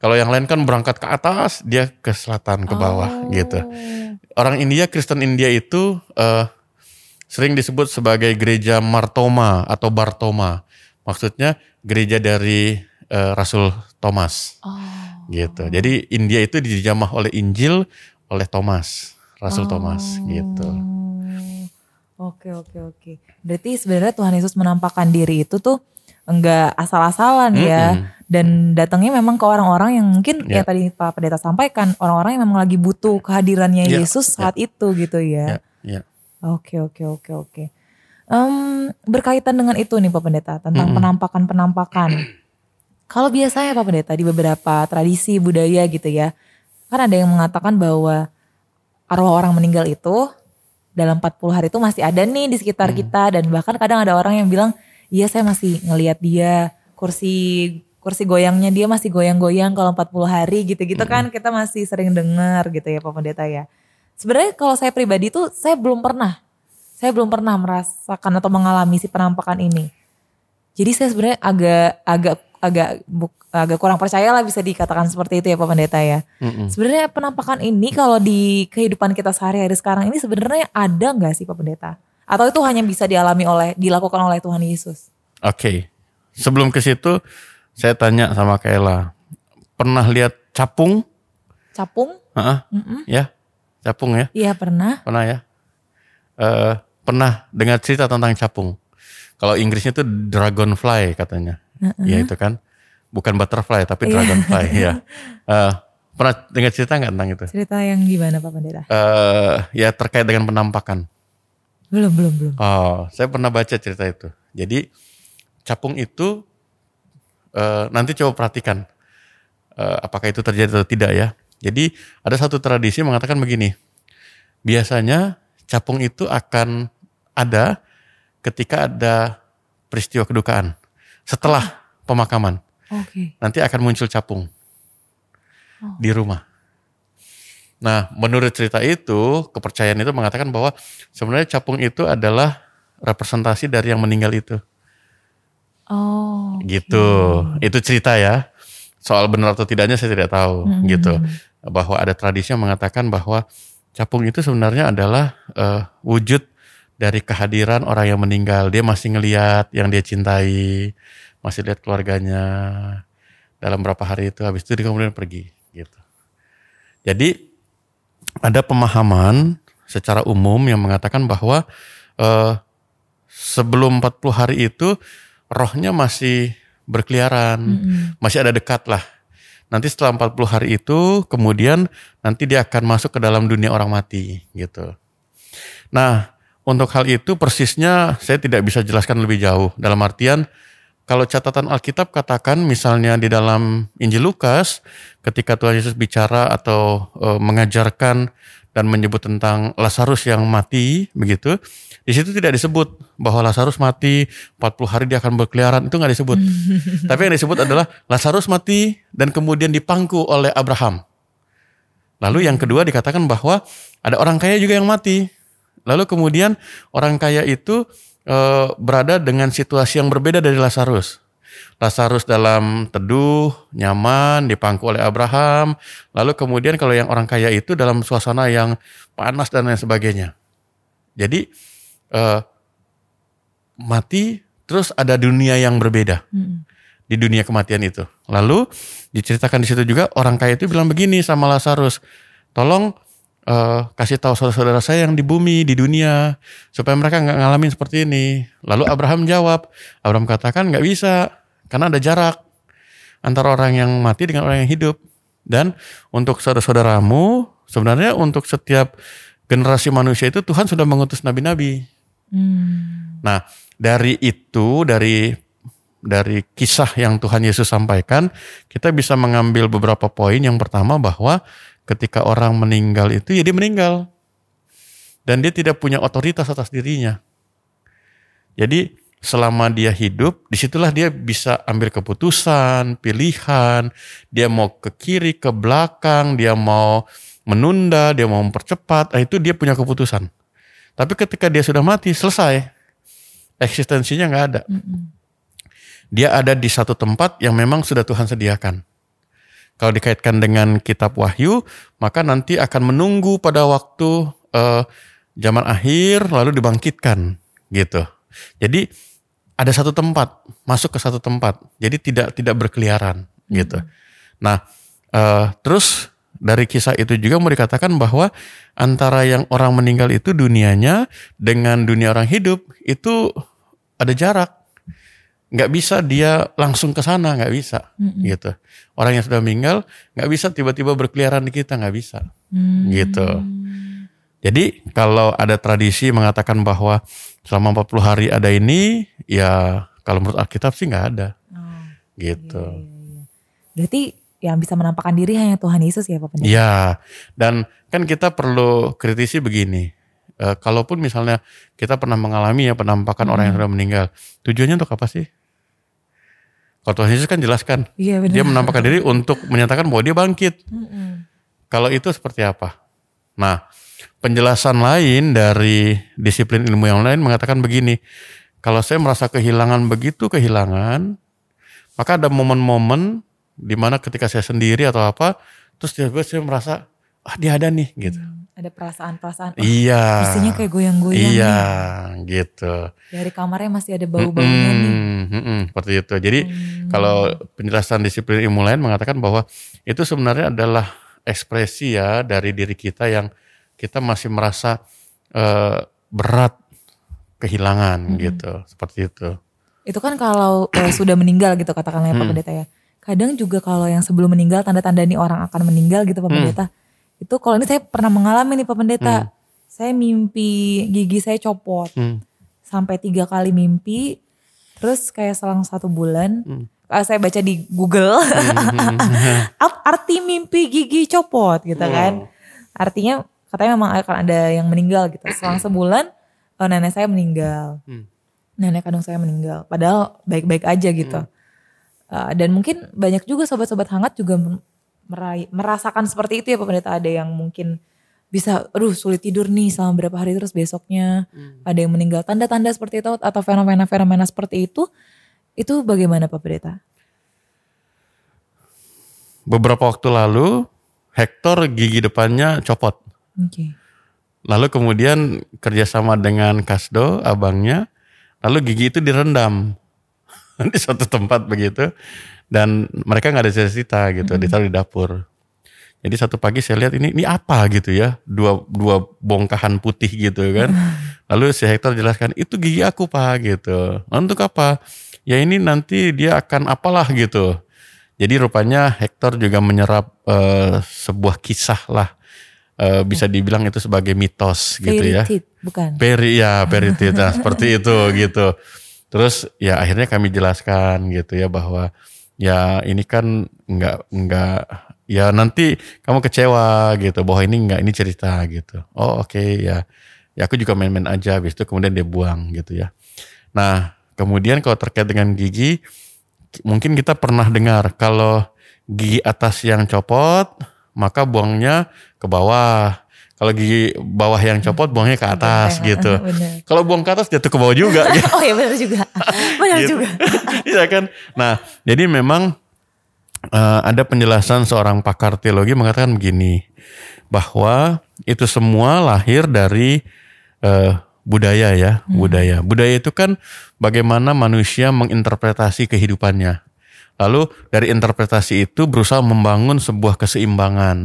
Kalau yang lain kan berangkat ke atas, dia ke selatan ke bawah gitu. Orang India, Kristen India itu eh, sering disebut sebagai gereja Martoma atau Bartoma. Maksudnya gereja dari eh, Rasul Thomas Oh. Gitu. Jadi India itu dijamah oleh Injil oleh Thomas, Rasul Thomas gitu. Oh. Oke oke oke. Berarti sebenarnya Tuhan Yesus menampakkan diri itu tuh enggak asal-asalan ya. Mm-mm. Dan datangnya memang ke orang-orang yang mungkin Ya. ya tadi Pak Pendeta sampaikan, orang-orang yang memang lagi butuh kehadirannya Ya, Yesus ya. saat itu gitu ya. Ya, ya. Oke oke oke oke. Berkaitan dengan itu nih Pak Pendeta tentang penampakan-penampakan. Kalau biasanya Pak Pendeta di beberapa tradisi budaya gitu ya, kan ada yang mengatakan bahwa arwah orang meninggal itu dalam 40 hari itu masih ada nih di sekitar Hmm. kita dan bahkan kadang ada orang yang bilang iya saya masih ngelihat dia kursi kursi goyangnya dia masih goyang-goyang kalau 40 hari gitu-gitu Hmm. kan kita masih sering dengar gitu ya Pak Pendeta ya. Sebenarnya kalau saya pribadi tuh saya belum pernah saya belum pernah merasakan atau mengalami si penampakan ini. Jadi saya sebenarnya agak agak agak buk- agak kurang percaya lah bisa dikatakan seperti itu ya Pak Pendeta ya. Mm-mm. Sebenarnya penampakan ini kalau di kehidupan kita sehari-hari sekarang ini sebenarnya ada nggak sih Pak Pendeta? Atau itu hanya bisa dialami oleh dilakukan oleh Tuhan Yesus? Oke, sebelum ke situ saya tanya sama Kaela, pernah lihat capung? Capung? Heeh, Mm-mm. ya, capung ya, Iya pernah. pernah ya. Eh, pernah dengar cerita tentang capung. Kalau Inggrisnya itu dragonfly katanya, ya itu kan, bukan butterfly tapi Iya. dragonfly ya. Eh, pernah dengar cerita nggak tentang itu? Cerita yang gimana Pak Pendeta? Eh, ya terkait dengan penampakan. Belum belum belum. Oh, saya pernah baca cerita itu. Jadi capung itu eh, nanti coba perhatikan eh, apakah itu terjadi atau tidak ya. Jadi ada satu tradisi mengatakan begini. Biasanya capung itu akan ada ketika ada peristiwa kedukaan. Setelah pemakaman, Oke. nanti akan muncul capung Oh. di rumah. Nah, menurut cerita itu, kepercayaan itu mengatakan bahwa sebenarnya capung itu adalah representasi dari yang meninggal itu. Oh. Gitu. Itu cerita ya. Soal benar atau tidaknya saya tidak tahu Hmm. gitu. Bahwa ada tradisi yang mengatakan bahwa capung itu sebenarnya adalah eh, wujud dari kehadiran orang yang meninggal. Dia masih ngeliat yang dia cintai, masih lihat keluarganya dalam berapa hari itu habis itu dia kemudian pergi gitu. Jadi ada pemahaman secara umum yang mengatakan bahwa eh, sebelum 40 hari itu rohnya masih berkeliaran, Mm-mm. masih ada dekat lah. Nanti setelah 40 hari itu kemudian nanti dia akan masuk ke dalam dunia orang mati gitu. Nah, untuk hal itu persisnya saya tidak bisa jelaskan lebih jauh. Dalam artian kalau catatan Alkitab katakan misalnya di dalam Injil Lukas ketika Tuhan Yesus bicara atau e, mengajarkan dan menyebut tentang Lazarus yang mati begitu, di situ tidak disebut bahwa Lazarus mati 40 hari dia akan berkeliaran itu nggak disebut. Tapi yang disebut adalah Lazarus mati dan kemudian dipangku oleh Abraham. Lalu yang kedua dikatakan bahwa ada orang kaya juga yang mati. Lalu kemudian orang kaya itu eh, berada dengan situasi yang berbeda dari Lazarus. Lazarus dalam teduh, nyaman, dipangku oleh Abraham. Lalu kemudian kalau yang orang kaya itu dalam suasana yang panas dan lain sebagainya. Jadi eh, mati terus ada dunia yang berbeda Mm-mm. di dunia kematian itu. Lalu diceritakan di situ juga orang kaya itu bilang begini sama Lazarus, tolong eh, kasih tahu saudara-saudara saya yang di bumi di dunia supaya mereka nggak ngalamin seperti ini. Lalu Abraham jawab, Abraham katakan nggak bisa karena ada jarak antara orang yang mati dengan orang yang hidup. Dan untuk saudara-saudaramu sebenarnya untuk setiap generasi manusia itu Tuhan sudah mengutus nabi-nabi. Mm. Nah, dari itu, dari dari kisah yang Tuhan Yesus sampaikan, kita bisa mengambil beberapa poin. Yang pertama bahwa ketika orang meninggal itu ya dia meninggal. Dan dia tidak punya otoritas atas dirinya. Jadi selama dia hidup, di situlah dia bisa ambil keputusan, pilihan, dia mau ke kiri, ke belakang, dia mau menunda, dia mau mempercepat, nah itu dia punya keputusan. Tapi ketika dia sudah mati, selesai. Eksistensinya nggak ada. Dia ada di satu tempat yang memang sudah Tuhan sediakan. Kalau dikaitkan dengan kitab Wahyu, maka nanti akan menunggu pada waktu eh, zaman akhir lalu dibangkitkan gitu. Jadi ada satu tempat, masuk ke satu tempat. Jadi tidak tidak berkeliaran gitu. Nah, eh, terus dari kisah itu juga mau dikatakan bahwa antara yang orang meninggal itu dunianya dengan dunia orang hidup itu ada jarak. Nggak bisa dia langsung ke sana, nggak bisa Mm-mm. gitu. Orang yang sudah meninggal nggak bisa tiba-tiba berkeliaran di kita, nggak bisa. Mm. Gitu. Jadi kalau ada tradisi mengatakan bahwa selama 40 hari ada ini, ya kalau menurut Alkitab sih nggak ada. Oh, Gitu. iya, iya, iya. Berarti yang bisa menampakkan diri hanya Tuhan Yesus ya Pak Pendeta? Iya, dan kan kita perlu kritisi begini. Eh, kalaupun misalnya kita pernah mengalami ya penampakan orang yang sudah meninggal, tujuannya untuk apa sih? Kalau Tuhan Yesus kan jelaskan, Iya benar. dia menampakkan diri untuk menyatakan bahwa dia bangkit. Mm-mm. Kalau itu seperti apa? Nah, penjelasan lain dari disiplin ilmu yang lain mengatakan begini. Kalau saya merasa kehilangan begitu kehilangan, maka ada momen-momen di mana ketika saya sendiri atau apa, terus tiba-tiba saya merasa, ah dia ada nih gitu. Ada perasaan-perasaan. Oh, Iya. Isinya kayak goyang-goyang Iya, nih. gitu. Dari kamarnya masih ada bau-baunya nih. Mm-mm, mm-mm, seperti itu. Jadi Hmm. kalau penjelasan disiplin ilmu lain mengatakan bahwa itu sebenarnya adalah ekspresi ya dari diri kita yang kita masih merasa eh, berat kehilangan Hmm. gitu, seperti itu. Itu kan kalau eh, sudah meninggal gitu katakanlah ya Pak Hmm. Pendeta ya. Kadang juga kalau yang sebelum meninggal tanda-tanda nih orang akan meninggal gitu Pak Hmm. Pendeta. Itu kalau ini saya pernah mengalami nih Pak Pendeta. Saya mimpi gigi saya copot. Hmm. Sampai tiga kali mimpi. Terus kayak selang satu bulan. Hmm. ah, saya baca di Google. Ap- Arti mimpi gigi copot gitu kan. Artinya katanya memang akan ada yang meninggal gitu. Selang sebulan oh, nenek saya meninggal. Hmm. Nenek kandung saya meninggal. Padahal baik-baik aja gitu. Uh, dan mungkin banyak juga sobat-sobat hangat juga men- merai- merasakan seperti itu ya Pak Pendeta. Ada yang mungkin bisa, aduh sulit tidur nih selama berapa hari terus besoknya ada yang meninggal. Tanda-tanda seperti itu atau fenomena-fenomena seperti itu, itu bagaimana Pak Pendeta? Beberapa waktu lalu Hector gigi depannya copot. Oke. Lalu kemudian kerjasama dengan Kasdo, abangnya, lalu gigi itu direndam di suatu tempat begitu, dan mereka nggak ada cerita gitu, ditaruh di dapur. Jadi satu pagi saya lihat ini ini apa gitu ya, dua dua bongkahan putih gitu kan. Lalu si Hector jelaskan itu gigi aku pak gitu. Untuk apa? Ya ini nanti dia akan apalah gitu. Jadi rupanya Hector juga menyerap eh, sebuah kisah lah. Eh, bisa dibilang itu sebagai mitos gitu ya. Bukan? Peri ya peritid nah, seperti itu gitu. Terus ya akhirnya kami jelaskan gitu ya bahwa ya ini kan nggak nggak ya nanti kamu kecewa gitu bahwa ini nggak ini cerita gitu. Oh oke ya ya aku juga main-main aja habis itu kemudian dia buang gitu ya. Nah kemudian kalau terkait dengan gigi mungkin kita pernah dengar kalau gigi atas yang copot maka buangnya ke bawah. Kalau gigi bawah yang copot buangnya ke atas Benar, gitu. Kalau buang ke atas jatuh ke bawah juga gitu. oh ya benar juga. Benar Gitu. juga. Iya kan? Nah, jadi memang eh, ada penjelasan seorang pakar teologi mengatakan begini, bahwa itu semua lahir dari eh, budaya ya, budaya. Budaya itu kan bagaimana manusia menginterpretasi kehidupannya. Lalu dari interpretasi itu berusaha membangun sebuah keseimbangan.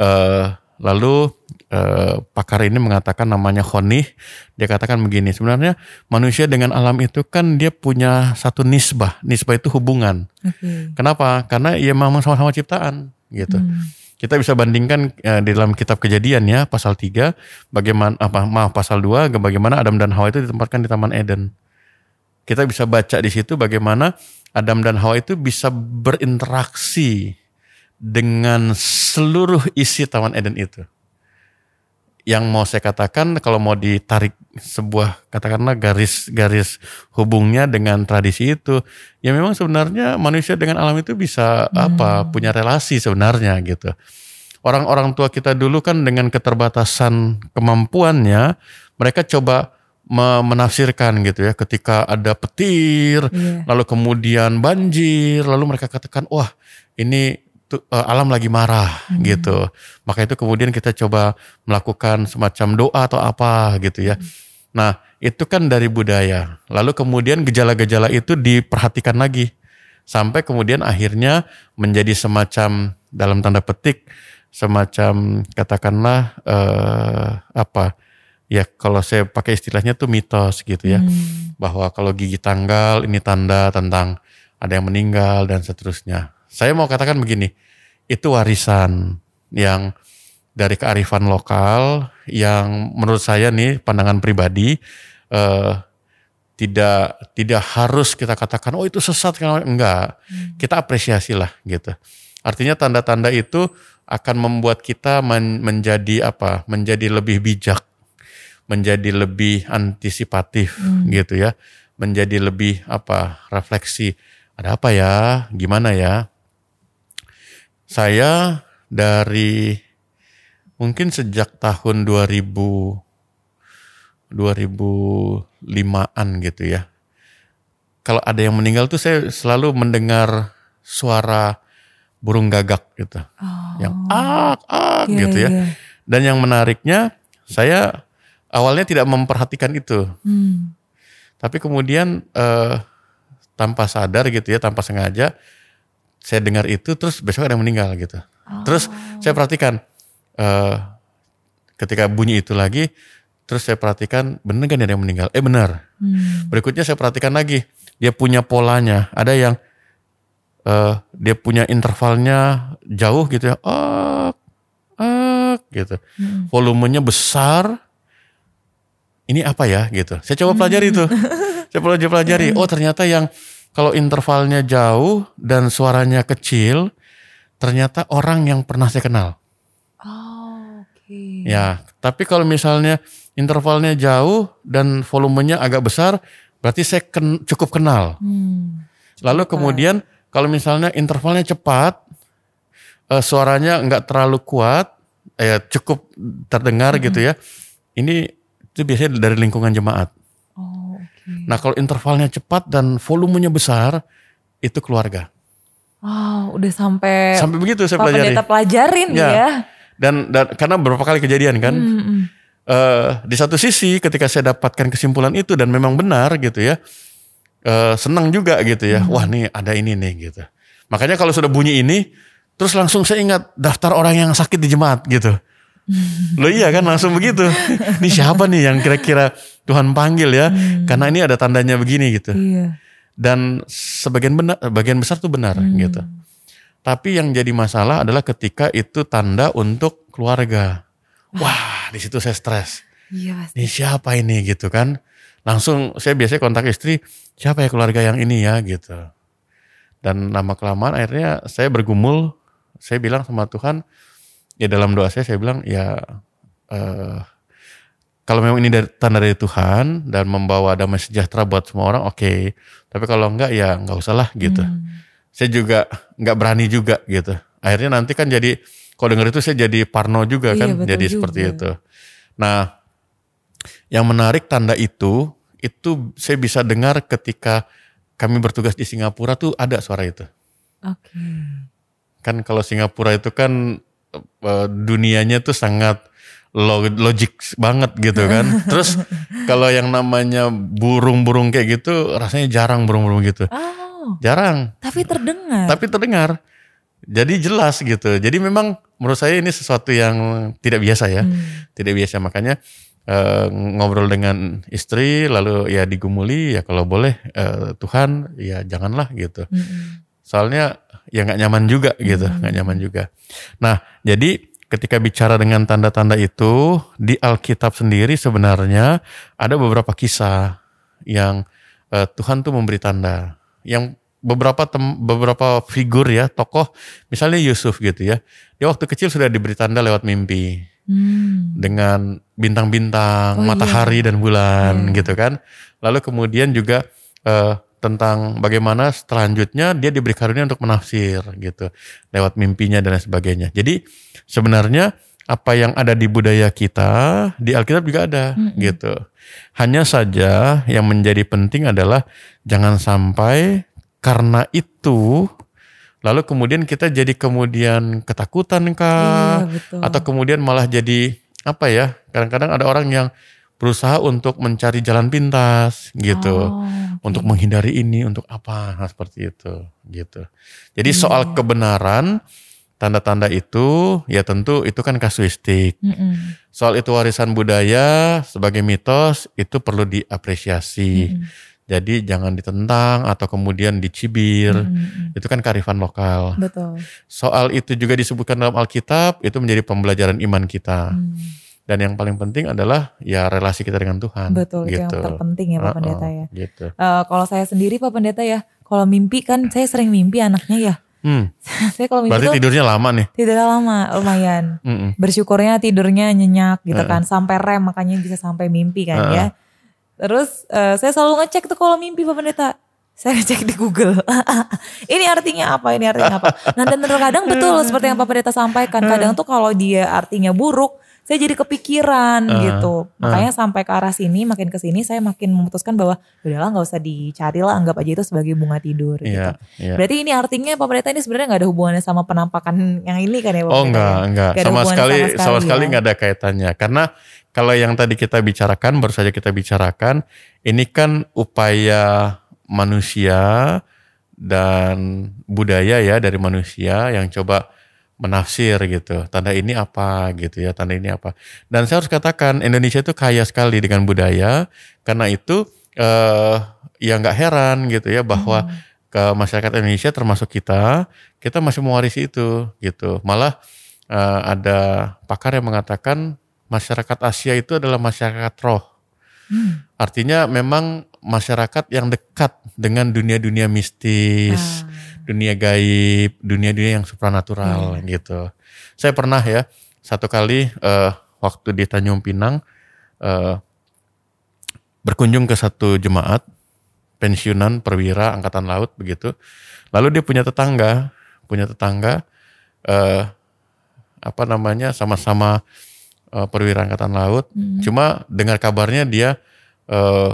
Eh, lalu eh, pakar ini mengatakan namanya Khonih, dia katakan begini, sebenarnya manusia dengan alam itu kan dia punya satu nisbah, nisbah itu hubungan. Oke. Kenapa? Karena ya memang sama-sama ciptaan gitu. Kita bisa bandingkan eh, di dalam kitab Kejadian ya pasal 3 bagaimana apa maaf pasal 2 bagaimana Adam dan Hawa itu ditempatkan di Taman Eden. Kita bisa baca di situ bagaimana Adam dan Hawa itu bisa berinteraksi dengan seluruh isi Taman Eden itu. Yang mau saya katakan kalau mau ditarik sebuah katakanlah garis-garis hubungnya dengan tradisi itu, ya memang sebenarnya manusia dengan alam itu bisa apa punya relasi sebenarnya gitu. Orang-orang tua kita dulu kan dengan keterbatasan kemampuannya, mereka coba me- menafsirkan gitu ya ketika ada petir, Iya. lalu kemudian banjir, lalu mereka katakan wah ini alam lagi marah gitu. Maka itu kemudian kita coba melakukan semacam doa atau apa gitu ya. Nah itu kan dari budaya. Lalu kemudian gejala-gejala itu diperhatikan lagi sampai kemudian akhirnya menjadi semacam dalam tanda petik semacam katakanlah eh, apa ya kalau saya pakai istilahnya tuh mitos gitu ya Hmm. bahwa kalau gigi tanggal ini tanda tentang ada yang meninggal dan seterusnya. Saya mau katakan begini, itu warisan yang dari kearifan lokal yang menurut saya nih pandangan pribadi eh, tidak tidak harus kita katakan oh itu sesat enggak. Kita apresiasi lah gitu. Artinya tanda-tanda itu akan membuat kita men- menjadi apa? Menjadi lebih bijak menjadi lebih antisipatif gitu ya, menjadi lebih apa refleksi. Ada apa ya? Gimana ya? Saya dari mungkin sejak tahun 2000 2005-an gitu ya. Kalau ada yang meninggal tuh saya selalu mendengar suara burung gagak gitu. Yang ak ak Iya, gitu ya. iya. Dan yang menariknya saya awalnya tidak memperhatikan itu. Hmm. Tapi kemudian eh, tanpa sadar gitu ya, tanpa sengaja saya dengar itu terus besok ada yang meninggal gitu. Terus saya perhatikan eh, ketika bunyi itu lagi, terus saya perhatikan bener kan ada yang meninggal? Eh benar. Hmm. Berikutnya saya perhatikan lagi, dia punya polanya. Ada yang eh, dia punya intervalnya jauh gitu ya, ak, ak gitu. Hmm. Volumenya besar. Ini apa ya gitu. Saya coba pelajari itu. saya pelajari pelajari. Oh ternyata yang kalau intervalnya jauh dan suaranya kecil, ternyata orang yang pernah saya kenal. Oh, oke. Ya, tapi kalau misalnya intervalnya jauh dan volumenya agak besar, berarti saya ken- cukup kenal. Hmm. Lalu kemudian kalau misalnya intervalnya cepat, eh, suaranya nggak terlalu kuat, eh, cukup terdengar gitu ya. Ini itu biasanya dari lingkungan jemaat. Oke. Nah kalau intervalnya cepat dan volumenya besar, itu keluarga. Wow, udah sampai Sampai begitu saya pelajari. Pendeta pelajarin Ya. ya. Dan, dan karena beberapa kali kejadian kan. Hmm, hmm. eh, di satu sisi ketika saya dapatkan kesimpulan itu dan memang benar gitu ya, eh, senang juga gitu ya. Wah nih ada ini nih gitu. Makanya kalau sudah bunyi ini, terus langsung saya ingat daftar orang yang sakit di jemaat gitu. Loh iya kan langsung begitu. Ini siapa nih yang kira-kira Tuhan panggil ya? Karena ini ada tandanya begini gitu. Iya. Dan sebagian benar, bagian besar tuh benar gitu. Tapi yang jadi masalah adalah ketika itu tanda untuk keluarga. Wah, di situ saya stres. Iya pasti. Ini siapa ini gitu kan? Langsung saya biasanya kontak istri, siapa ya keluarga yang ini ya gitu. Dan lama kelamaan akhirnya saya bergumul, saya bilang sama Tuhan, ya dalam doa saya saya bilang ya eh, kalau memang ini dari, tanda dari Tuhan dan membawa damai sejahtera buat semua orang, oke. Tapi kalau enggak ya enggak usah lah gitu. Hmm. Saya juga enggak berani juga gitu. Akhirnya nanti kan jadi kalau denger itu saya jadi parno juga Iya, kan, jadi juga. seperti itu. Nah, yang menarik tanda itu itu saya bisa dengar ketika kami bertugas di Singapura tuh ada suara itu. Oke. Kan kalau Singapura itu kan eh, dunianya tuh sangat lo- logik banget gitu kan. Terus kalau yang namanya burung-burung kayak gitu rasanya jarang burung-burung gitu. Oh, Jarang, tapi terdengar. tapi terdengar. Jadi jelas gitu. Jadi memang menurut saya ini sesuatu yang tidak biasa ya. Hmm. Tidak biasa makanya eh, ngobrol dengan istri lalu ya digumuli ya kalau boleh eh, Tuhan ya janganlah gitu. Mm-mm. Soalnya ya nggak nyaman juga gitu, nggak nyaman juga. Nah, jadi ketika bicara dengan tanda-tanda itu di Alkitab sendiri sebenarnya ada beberapa kisah yang eh, Tuhan tuh memberi tanda. Yang beberapa tem- beberapa figur ya, tokoh misalnya Yusuf gitu ya. Dia waktu kecil sudah diberi tanda lewat mimpi Hmm. dengan bintang-bintang, Oh, iya. matahari dan bulan Iya. gitu kan. Lalu kemudian juga eh, tentang bagaimana selanjutnya dia diberi karunia untuk menafsir gitu lewat mimpinya dan lain sebagainya. Jadi sebenarnya apa yang ada di budaya kita di Alkitab juga ada gitu. Hanya saja yang menjadi penting adalah jangan sampai karena itu lalu kemudian kita jadi kemudian ketakutan kah Iya, betul. atau kemudian malah jadi apa ya kadang-kadang ada orang yang berusaha untuk mencari jalan pintas gitu Oh, untuk menghindari ini untuk apa nah, seperti itu gitu jadi Iya. soal kebenaran tanda-tanda itu ya tentu itu kan kasuistik Mm-mm. soal itu warisan budaya sebagai mitos itu perlu diapresiasi Mm-mm. jadi jangan ditentang atau kemudian dicibir Mm-mm. itu kan kearifan lokal Betul. soal itu juga disebutkan dalam Alkitab itu menjadi pembelajaran iman kita Hmm. Dan yang paling penting adalah ya relasi kita dengan Tuhan Betul, itu yang gitu. terpenting ya Pak Uh-uh, Pendeta ya. gitu Eh, kalau saya sendiri Pak Pendeta ya, kalau mimpi kan saya sering mimpi anaknya ya. Hmm. saya kalau mimpi Berarti tuh tidurnya lama nih. tidurnya lama lumayan. Mm-mm. Bersyukurnya tidurnya nyenyak gitu Heeh. kan sampai rem makanya bisa sampai mimpi kan Heeh. ya. Terus eh, saya selalu ngecek tuh kalau mimpi Pak Pendeta. Saya ngecek di Google. ini artinya apa? Ini artinya apa? Nah dan terkadang betul seperti yang Pak Pendeta sampaikan. Kadang tuh kalau dia artinya buruk, saya jadi kepikiran Ah, gitu. Makanya sampai ke arah sini, makin ke sini saya makin memutuskan bahwa udahlah nggak usah dicari lah, anggap aja itu sebagai bunga tidur gitu. Iya, iya. Berarti ini artinya Pendeta ini sebenarnya nggak ada hubungannya sama penampakan yang ini kan ya Pak Oh enggak, ya? enggak. Nggak ada Sama sekali, sama sama sekali sekali ya. enggak ada kaitannya. Karena kalau yang tadi kita bicarakan, baru saja kita bicarakan, ini kan upaya manusia dan budaya ya dari manusia yang coba menafsir gitu. Tanda ini apa gitu ya, tanda ini apa. Dan saya harus katakan Indonesia itu kaya sekali dengan budaya. Karena itu eh ya nggak heran gitu ya bahwa ke masyarakat Indonesia termasuk kita, kita masih mewarisi itu gitu. Malah eh, ada pakar yang mengatakan masyarakat Asia itu adalah masyarakat roh. Hmm. Artinya memang masyarakat yang dekat dengan dunia-dunia mistis, Ah. Dunia gaib, dunia-dunia yang supranatural gitu. Saya pernah ya satu kali eh, waktu di Tanjung Pinang eh, berkunjung ke satu jemaat pensiunan perwira angkatan laut begitu. Lalu dia punya tetangga, punya tetangga eh, apa namanya sama-sama eh, perwira angkatan laut. Hmm. Cuma dengar kabarnya dia eh,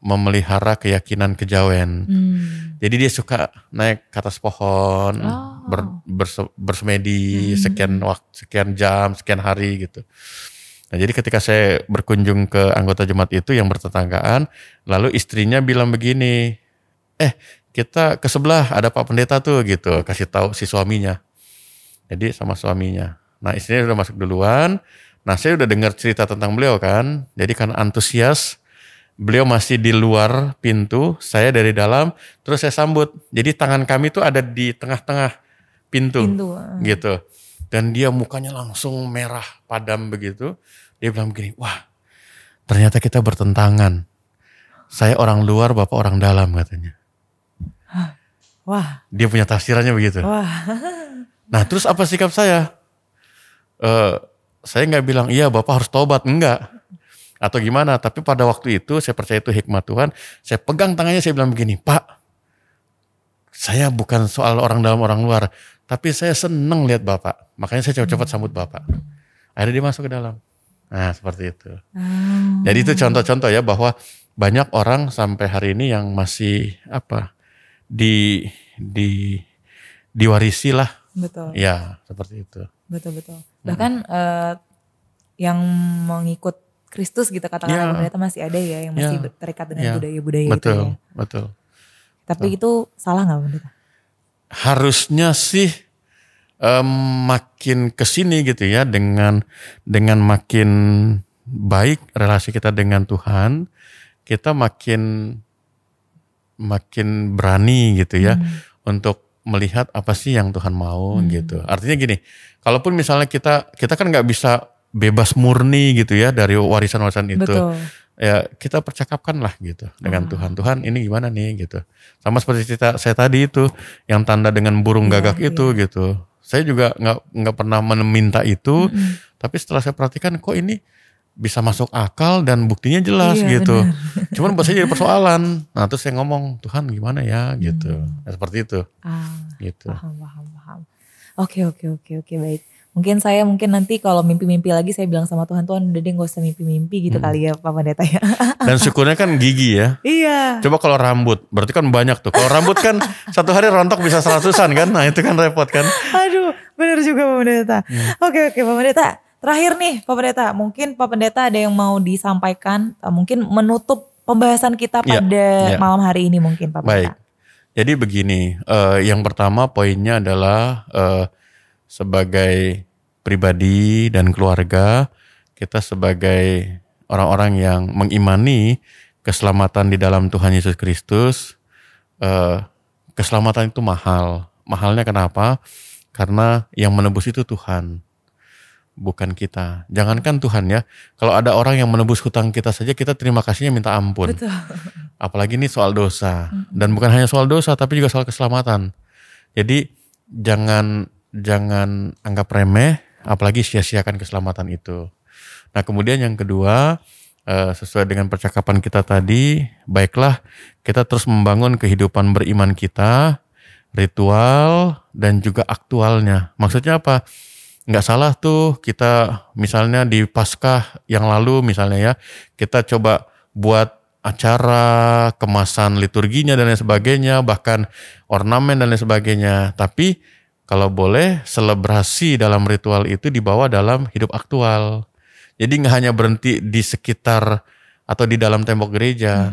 memelihara keyakinan kejawen. Hmm. Jadi dia suka naik ke atas pohon, Oh. ber- berse- bersemedi Hmm. sekian waktu, sekian jam, sekian hari gitu. Nah, jadi ketika saya berkunjung ke anggota jemaat itu yang bertetanggaan, lalu istrinya bilang begini, eh kita ke sebelah ada Pak Pendeta tuh gitu, kasih tahu si suaminya. Jadi sama suaminya. Nah istrinya udah masuk duluan. Nah saya udah dengar cerita tentang beliau kan. Jadi karena antusias, beliau masih di luar pintu, saya dari dalam, terus saya sambut. Jadi tangan kami tuh ada di tengah-tengah pintu, Pintu. ah. gitu. Dan dia mukanya langsung merah padam begitu. Dia bilang begini, wah ternyata kita bertentangan. Saya orang luar, bapak orang dalam katanya. Wah, Dia punya tafsirannya begitu. wah. Nah terus apa sikap saya? Eh saya nggak bilang iya bapak harus tobat enggak atau gimana. Tapi pada waktu itu saya percaya itu hikmat Tuhan. Saya pegang tangannya saya bilang begini, Pak, saya bukan soal orang dalam orang luar, tapi saya seneng lihat bapak. Makanya saya cepat-cepat sambut bapak. Akhirnya dia masuk ke dalam. Nah seperti itu. Ah. Jadi itu contoh-contoh ya bahwa banyak orang sampai hari ini yang masih apa di di diwarisi lah Betul. Ya, seperti itu. Betul betul. Bahkan eh, yang mengikut Kristus gitu katakan Ya. ternyata masih ada ya yang masih Ya. terikat dengan Ya. budaya-budaya itu betul, ya. betul. Tapi itu salah nggak pendeta? Harusnya sih em, makin ke sini gitu ya dengan dengan makin baik relasi kita dengan Tuhan, kita makin makin berani gitu ya untuk melihat apa sih yang Tuhan mau Hmm. gitu. Artinya gini, kalaupun misalnya kita kita kan nggak bisa bebas murni gitu ya dari warisan-warisan itu. Betul. ya kita percakapkan lah gitu dengan. Tuhan. Tuhan ini gimana nih gitu. Sama seperti cerita saya tadi itu yang tanda dengan burung Iya, gagak itu gitu. Saya juga nggak nggak pernah meminta itu, Mm-mm. tapi setelah saya perhatikan kok ini bisa masuk akal dan buktinya jelas Iya, gitu. benar. Cuman buat saya jadi persoalan. Nah terus saya ngomong Tuhan gimana ya gitu. Hmm. Nah, seperti itu Ah, gitu. paham, paham, paham. Oke, oke, oke, oke, baik. Mungkin saya mungkin nanti kalau mimpi-mimpi lagi saya bilang sama Tuhan, Tuhan udah deh gak usah mimpi-mimpi gitu Hmm. kali ya Pak Pendeta ya. Dan syukurnya kan gigi ya. iya. Coba kalau rambut, berarti kan banyak tuh. Kalau rambut kan satu hari rontok bisa seratusan kan. Nah itu kan repot kan. Aduh, benar juga Pak Pendeta. Hmm. Oke, oke Pak Pendeta. Terakhir nih Pak Pendeta, mungkin Pak Pendeta ada yang mau disampaikan, eh, mungkin menutup pembahasan kita Iya, pada iya. malam hari ini mungkin Pak Baik. Pendeta. Jadi begini, eh, yang pertama poinnya adalah eh, sebagai pribadi dan keluarga, kita sebagai orang-orang yang mengimani keselamatan di dalam Tuhan Yesus Kristus, eh, keselamatan itu mahal. Mahalnya kenapa? Karena yang menebus itu Tuhan, bukan kita. Jangankan Tuhan ya, kalau ada orang yang menebus hutang kita saja, kita terima kasihnya minta ampun. Betul. Apalagi ini soal dosa. Dan bukan hanya soal dosa, tapi juga soal keselamatan. Jadi jangan jangan anggap remeh, apalagi sia-siakan keselamatan itu. Nah kemudian yang kedua, eh, sesuai dengan percakapan kita tadi, baiklah kita terus membangun kehidupan beriman kita, ritual dan juga aktualnya. Maksudnya apa? Nggak salah tuh kita misalnya di Paskah yang lalu misalnya ya, kita coba buat acara, kemasan liturginya dan lain sebagainya, bahkan ornamen dan lain sebagainya. Tapi kalau boleh selebrasi dalam ritual itu dibawa dalam hidup aktual. Jadi nggak hanya berhenti di sekitar atau di dalam tembok gereja.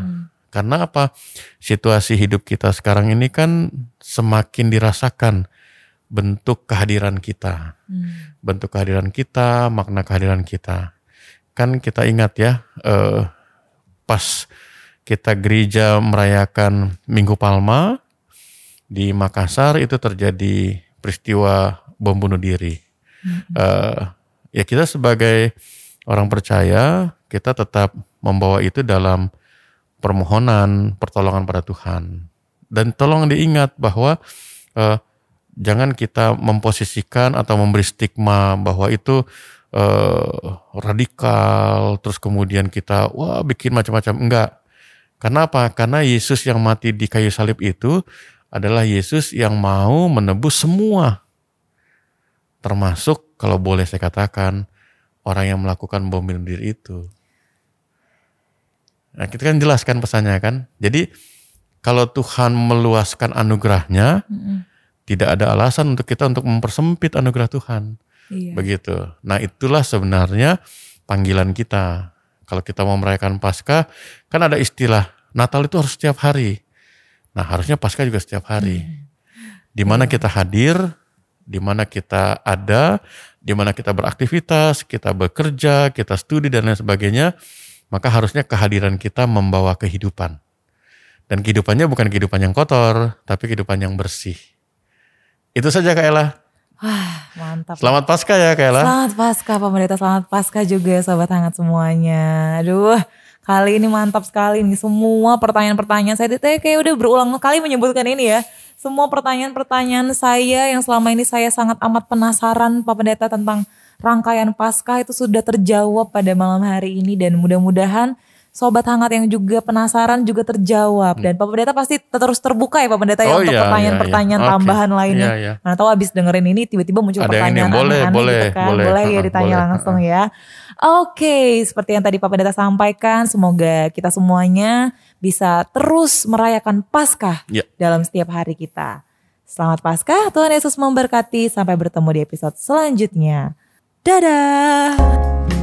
Karena apa? Situasi hidup kita sekarang ini kan semakin dirasakan bentuk kehadiran kita. Bentuk kehadiran kita, makna kehadiran kita. Kan kita ingat ya, eh, pas kita gereja merayakan Minggu Palma di Makassar itu terjadi peristiwa bom bunuh diri. Eh, ya kita sebagai orang percaya kita tetap membawa itu dalam permohonan pertolongan pada Tuhan. Dan tolong diingat bahwa eh, jangan kita memposisikan atau memberi stigma bahwa itu eh, radikal terus kemudian kita wah bikin macam-macam. Enggak. Karena apa? Karena Yesus yang mati di kayu salib itu adalah Yesus yang mau menebus semua termasuk kalau boleh saya katakan orang yang melakukan bom bunuh diri itu nah kita kan jelaskan pesannya kan jadi kalau Tuhan meluaskan anugerahnya tidak ada alasan untuk kita untuk mempersempit anugerah Tuhan Iya. begitu. Nah itulah sebenarnya panggilan kita. Kalau kita mau merayakan Paskah, kan ada istilah Natal itu harus setiap hari. Nah harusnya Paskah juga setiap hari. Di mana kita hadir, di mana kita ada, di mana kita beraktivitas, kita bekerja, kita studi dan lain sebagainya, maka harusnya kehadiran kita membawa kehidupan. Dan kehidupannya bukan kehidupan yang kotor, tapi kehidupan yang bersih. Itu saja Kak Ella. Wah, mantap. Selamat Paskah ya Kak Ella. Selamat Paskah Pak Pendeta, selamat Paskah juga sobat hangat semuanya. Aduh, kali ini mantap sekali nih semua pertanyaan-pertanyaan saya kayak udah berulang kali menyebutkan ini ya. Semua pertanyaan-pertanyaan saya yang selama ini saya sangat amat penasaran Pak Pendeta tentang rangkaian Paskah itu sudah terjawab pada malam hari ini dan mudah-mudahan sobat hangat yang juga penasaran juga terjawab dan Pak Pendeta pasti terus terbuka ya Pak Pendeta ya Oh, untuk iya, pertanyaan-pertanyaan iya, iya. Tambahan lainnya. Iya, iya. Mana tahu abis dengerin ini tiba-tiba muncul Ada yang ini, pertanyaan boleh, aneh-aneh boleh, gitu kan. boleh. Boleh ya ditanya boleh. langsung ya. Oke, seperti yang tadi Pak Pendeta sampaikan, semoga kita semuanya bisa terus merayakan Paskah Ya. dalam setiap hari kita. Selamat Paskah, Tuhan Yesus memberkati. Sampai bertemu di episode selanjutnya. Dadah.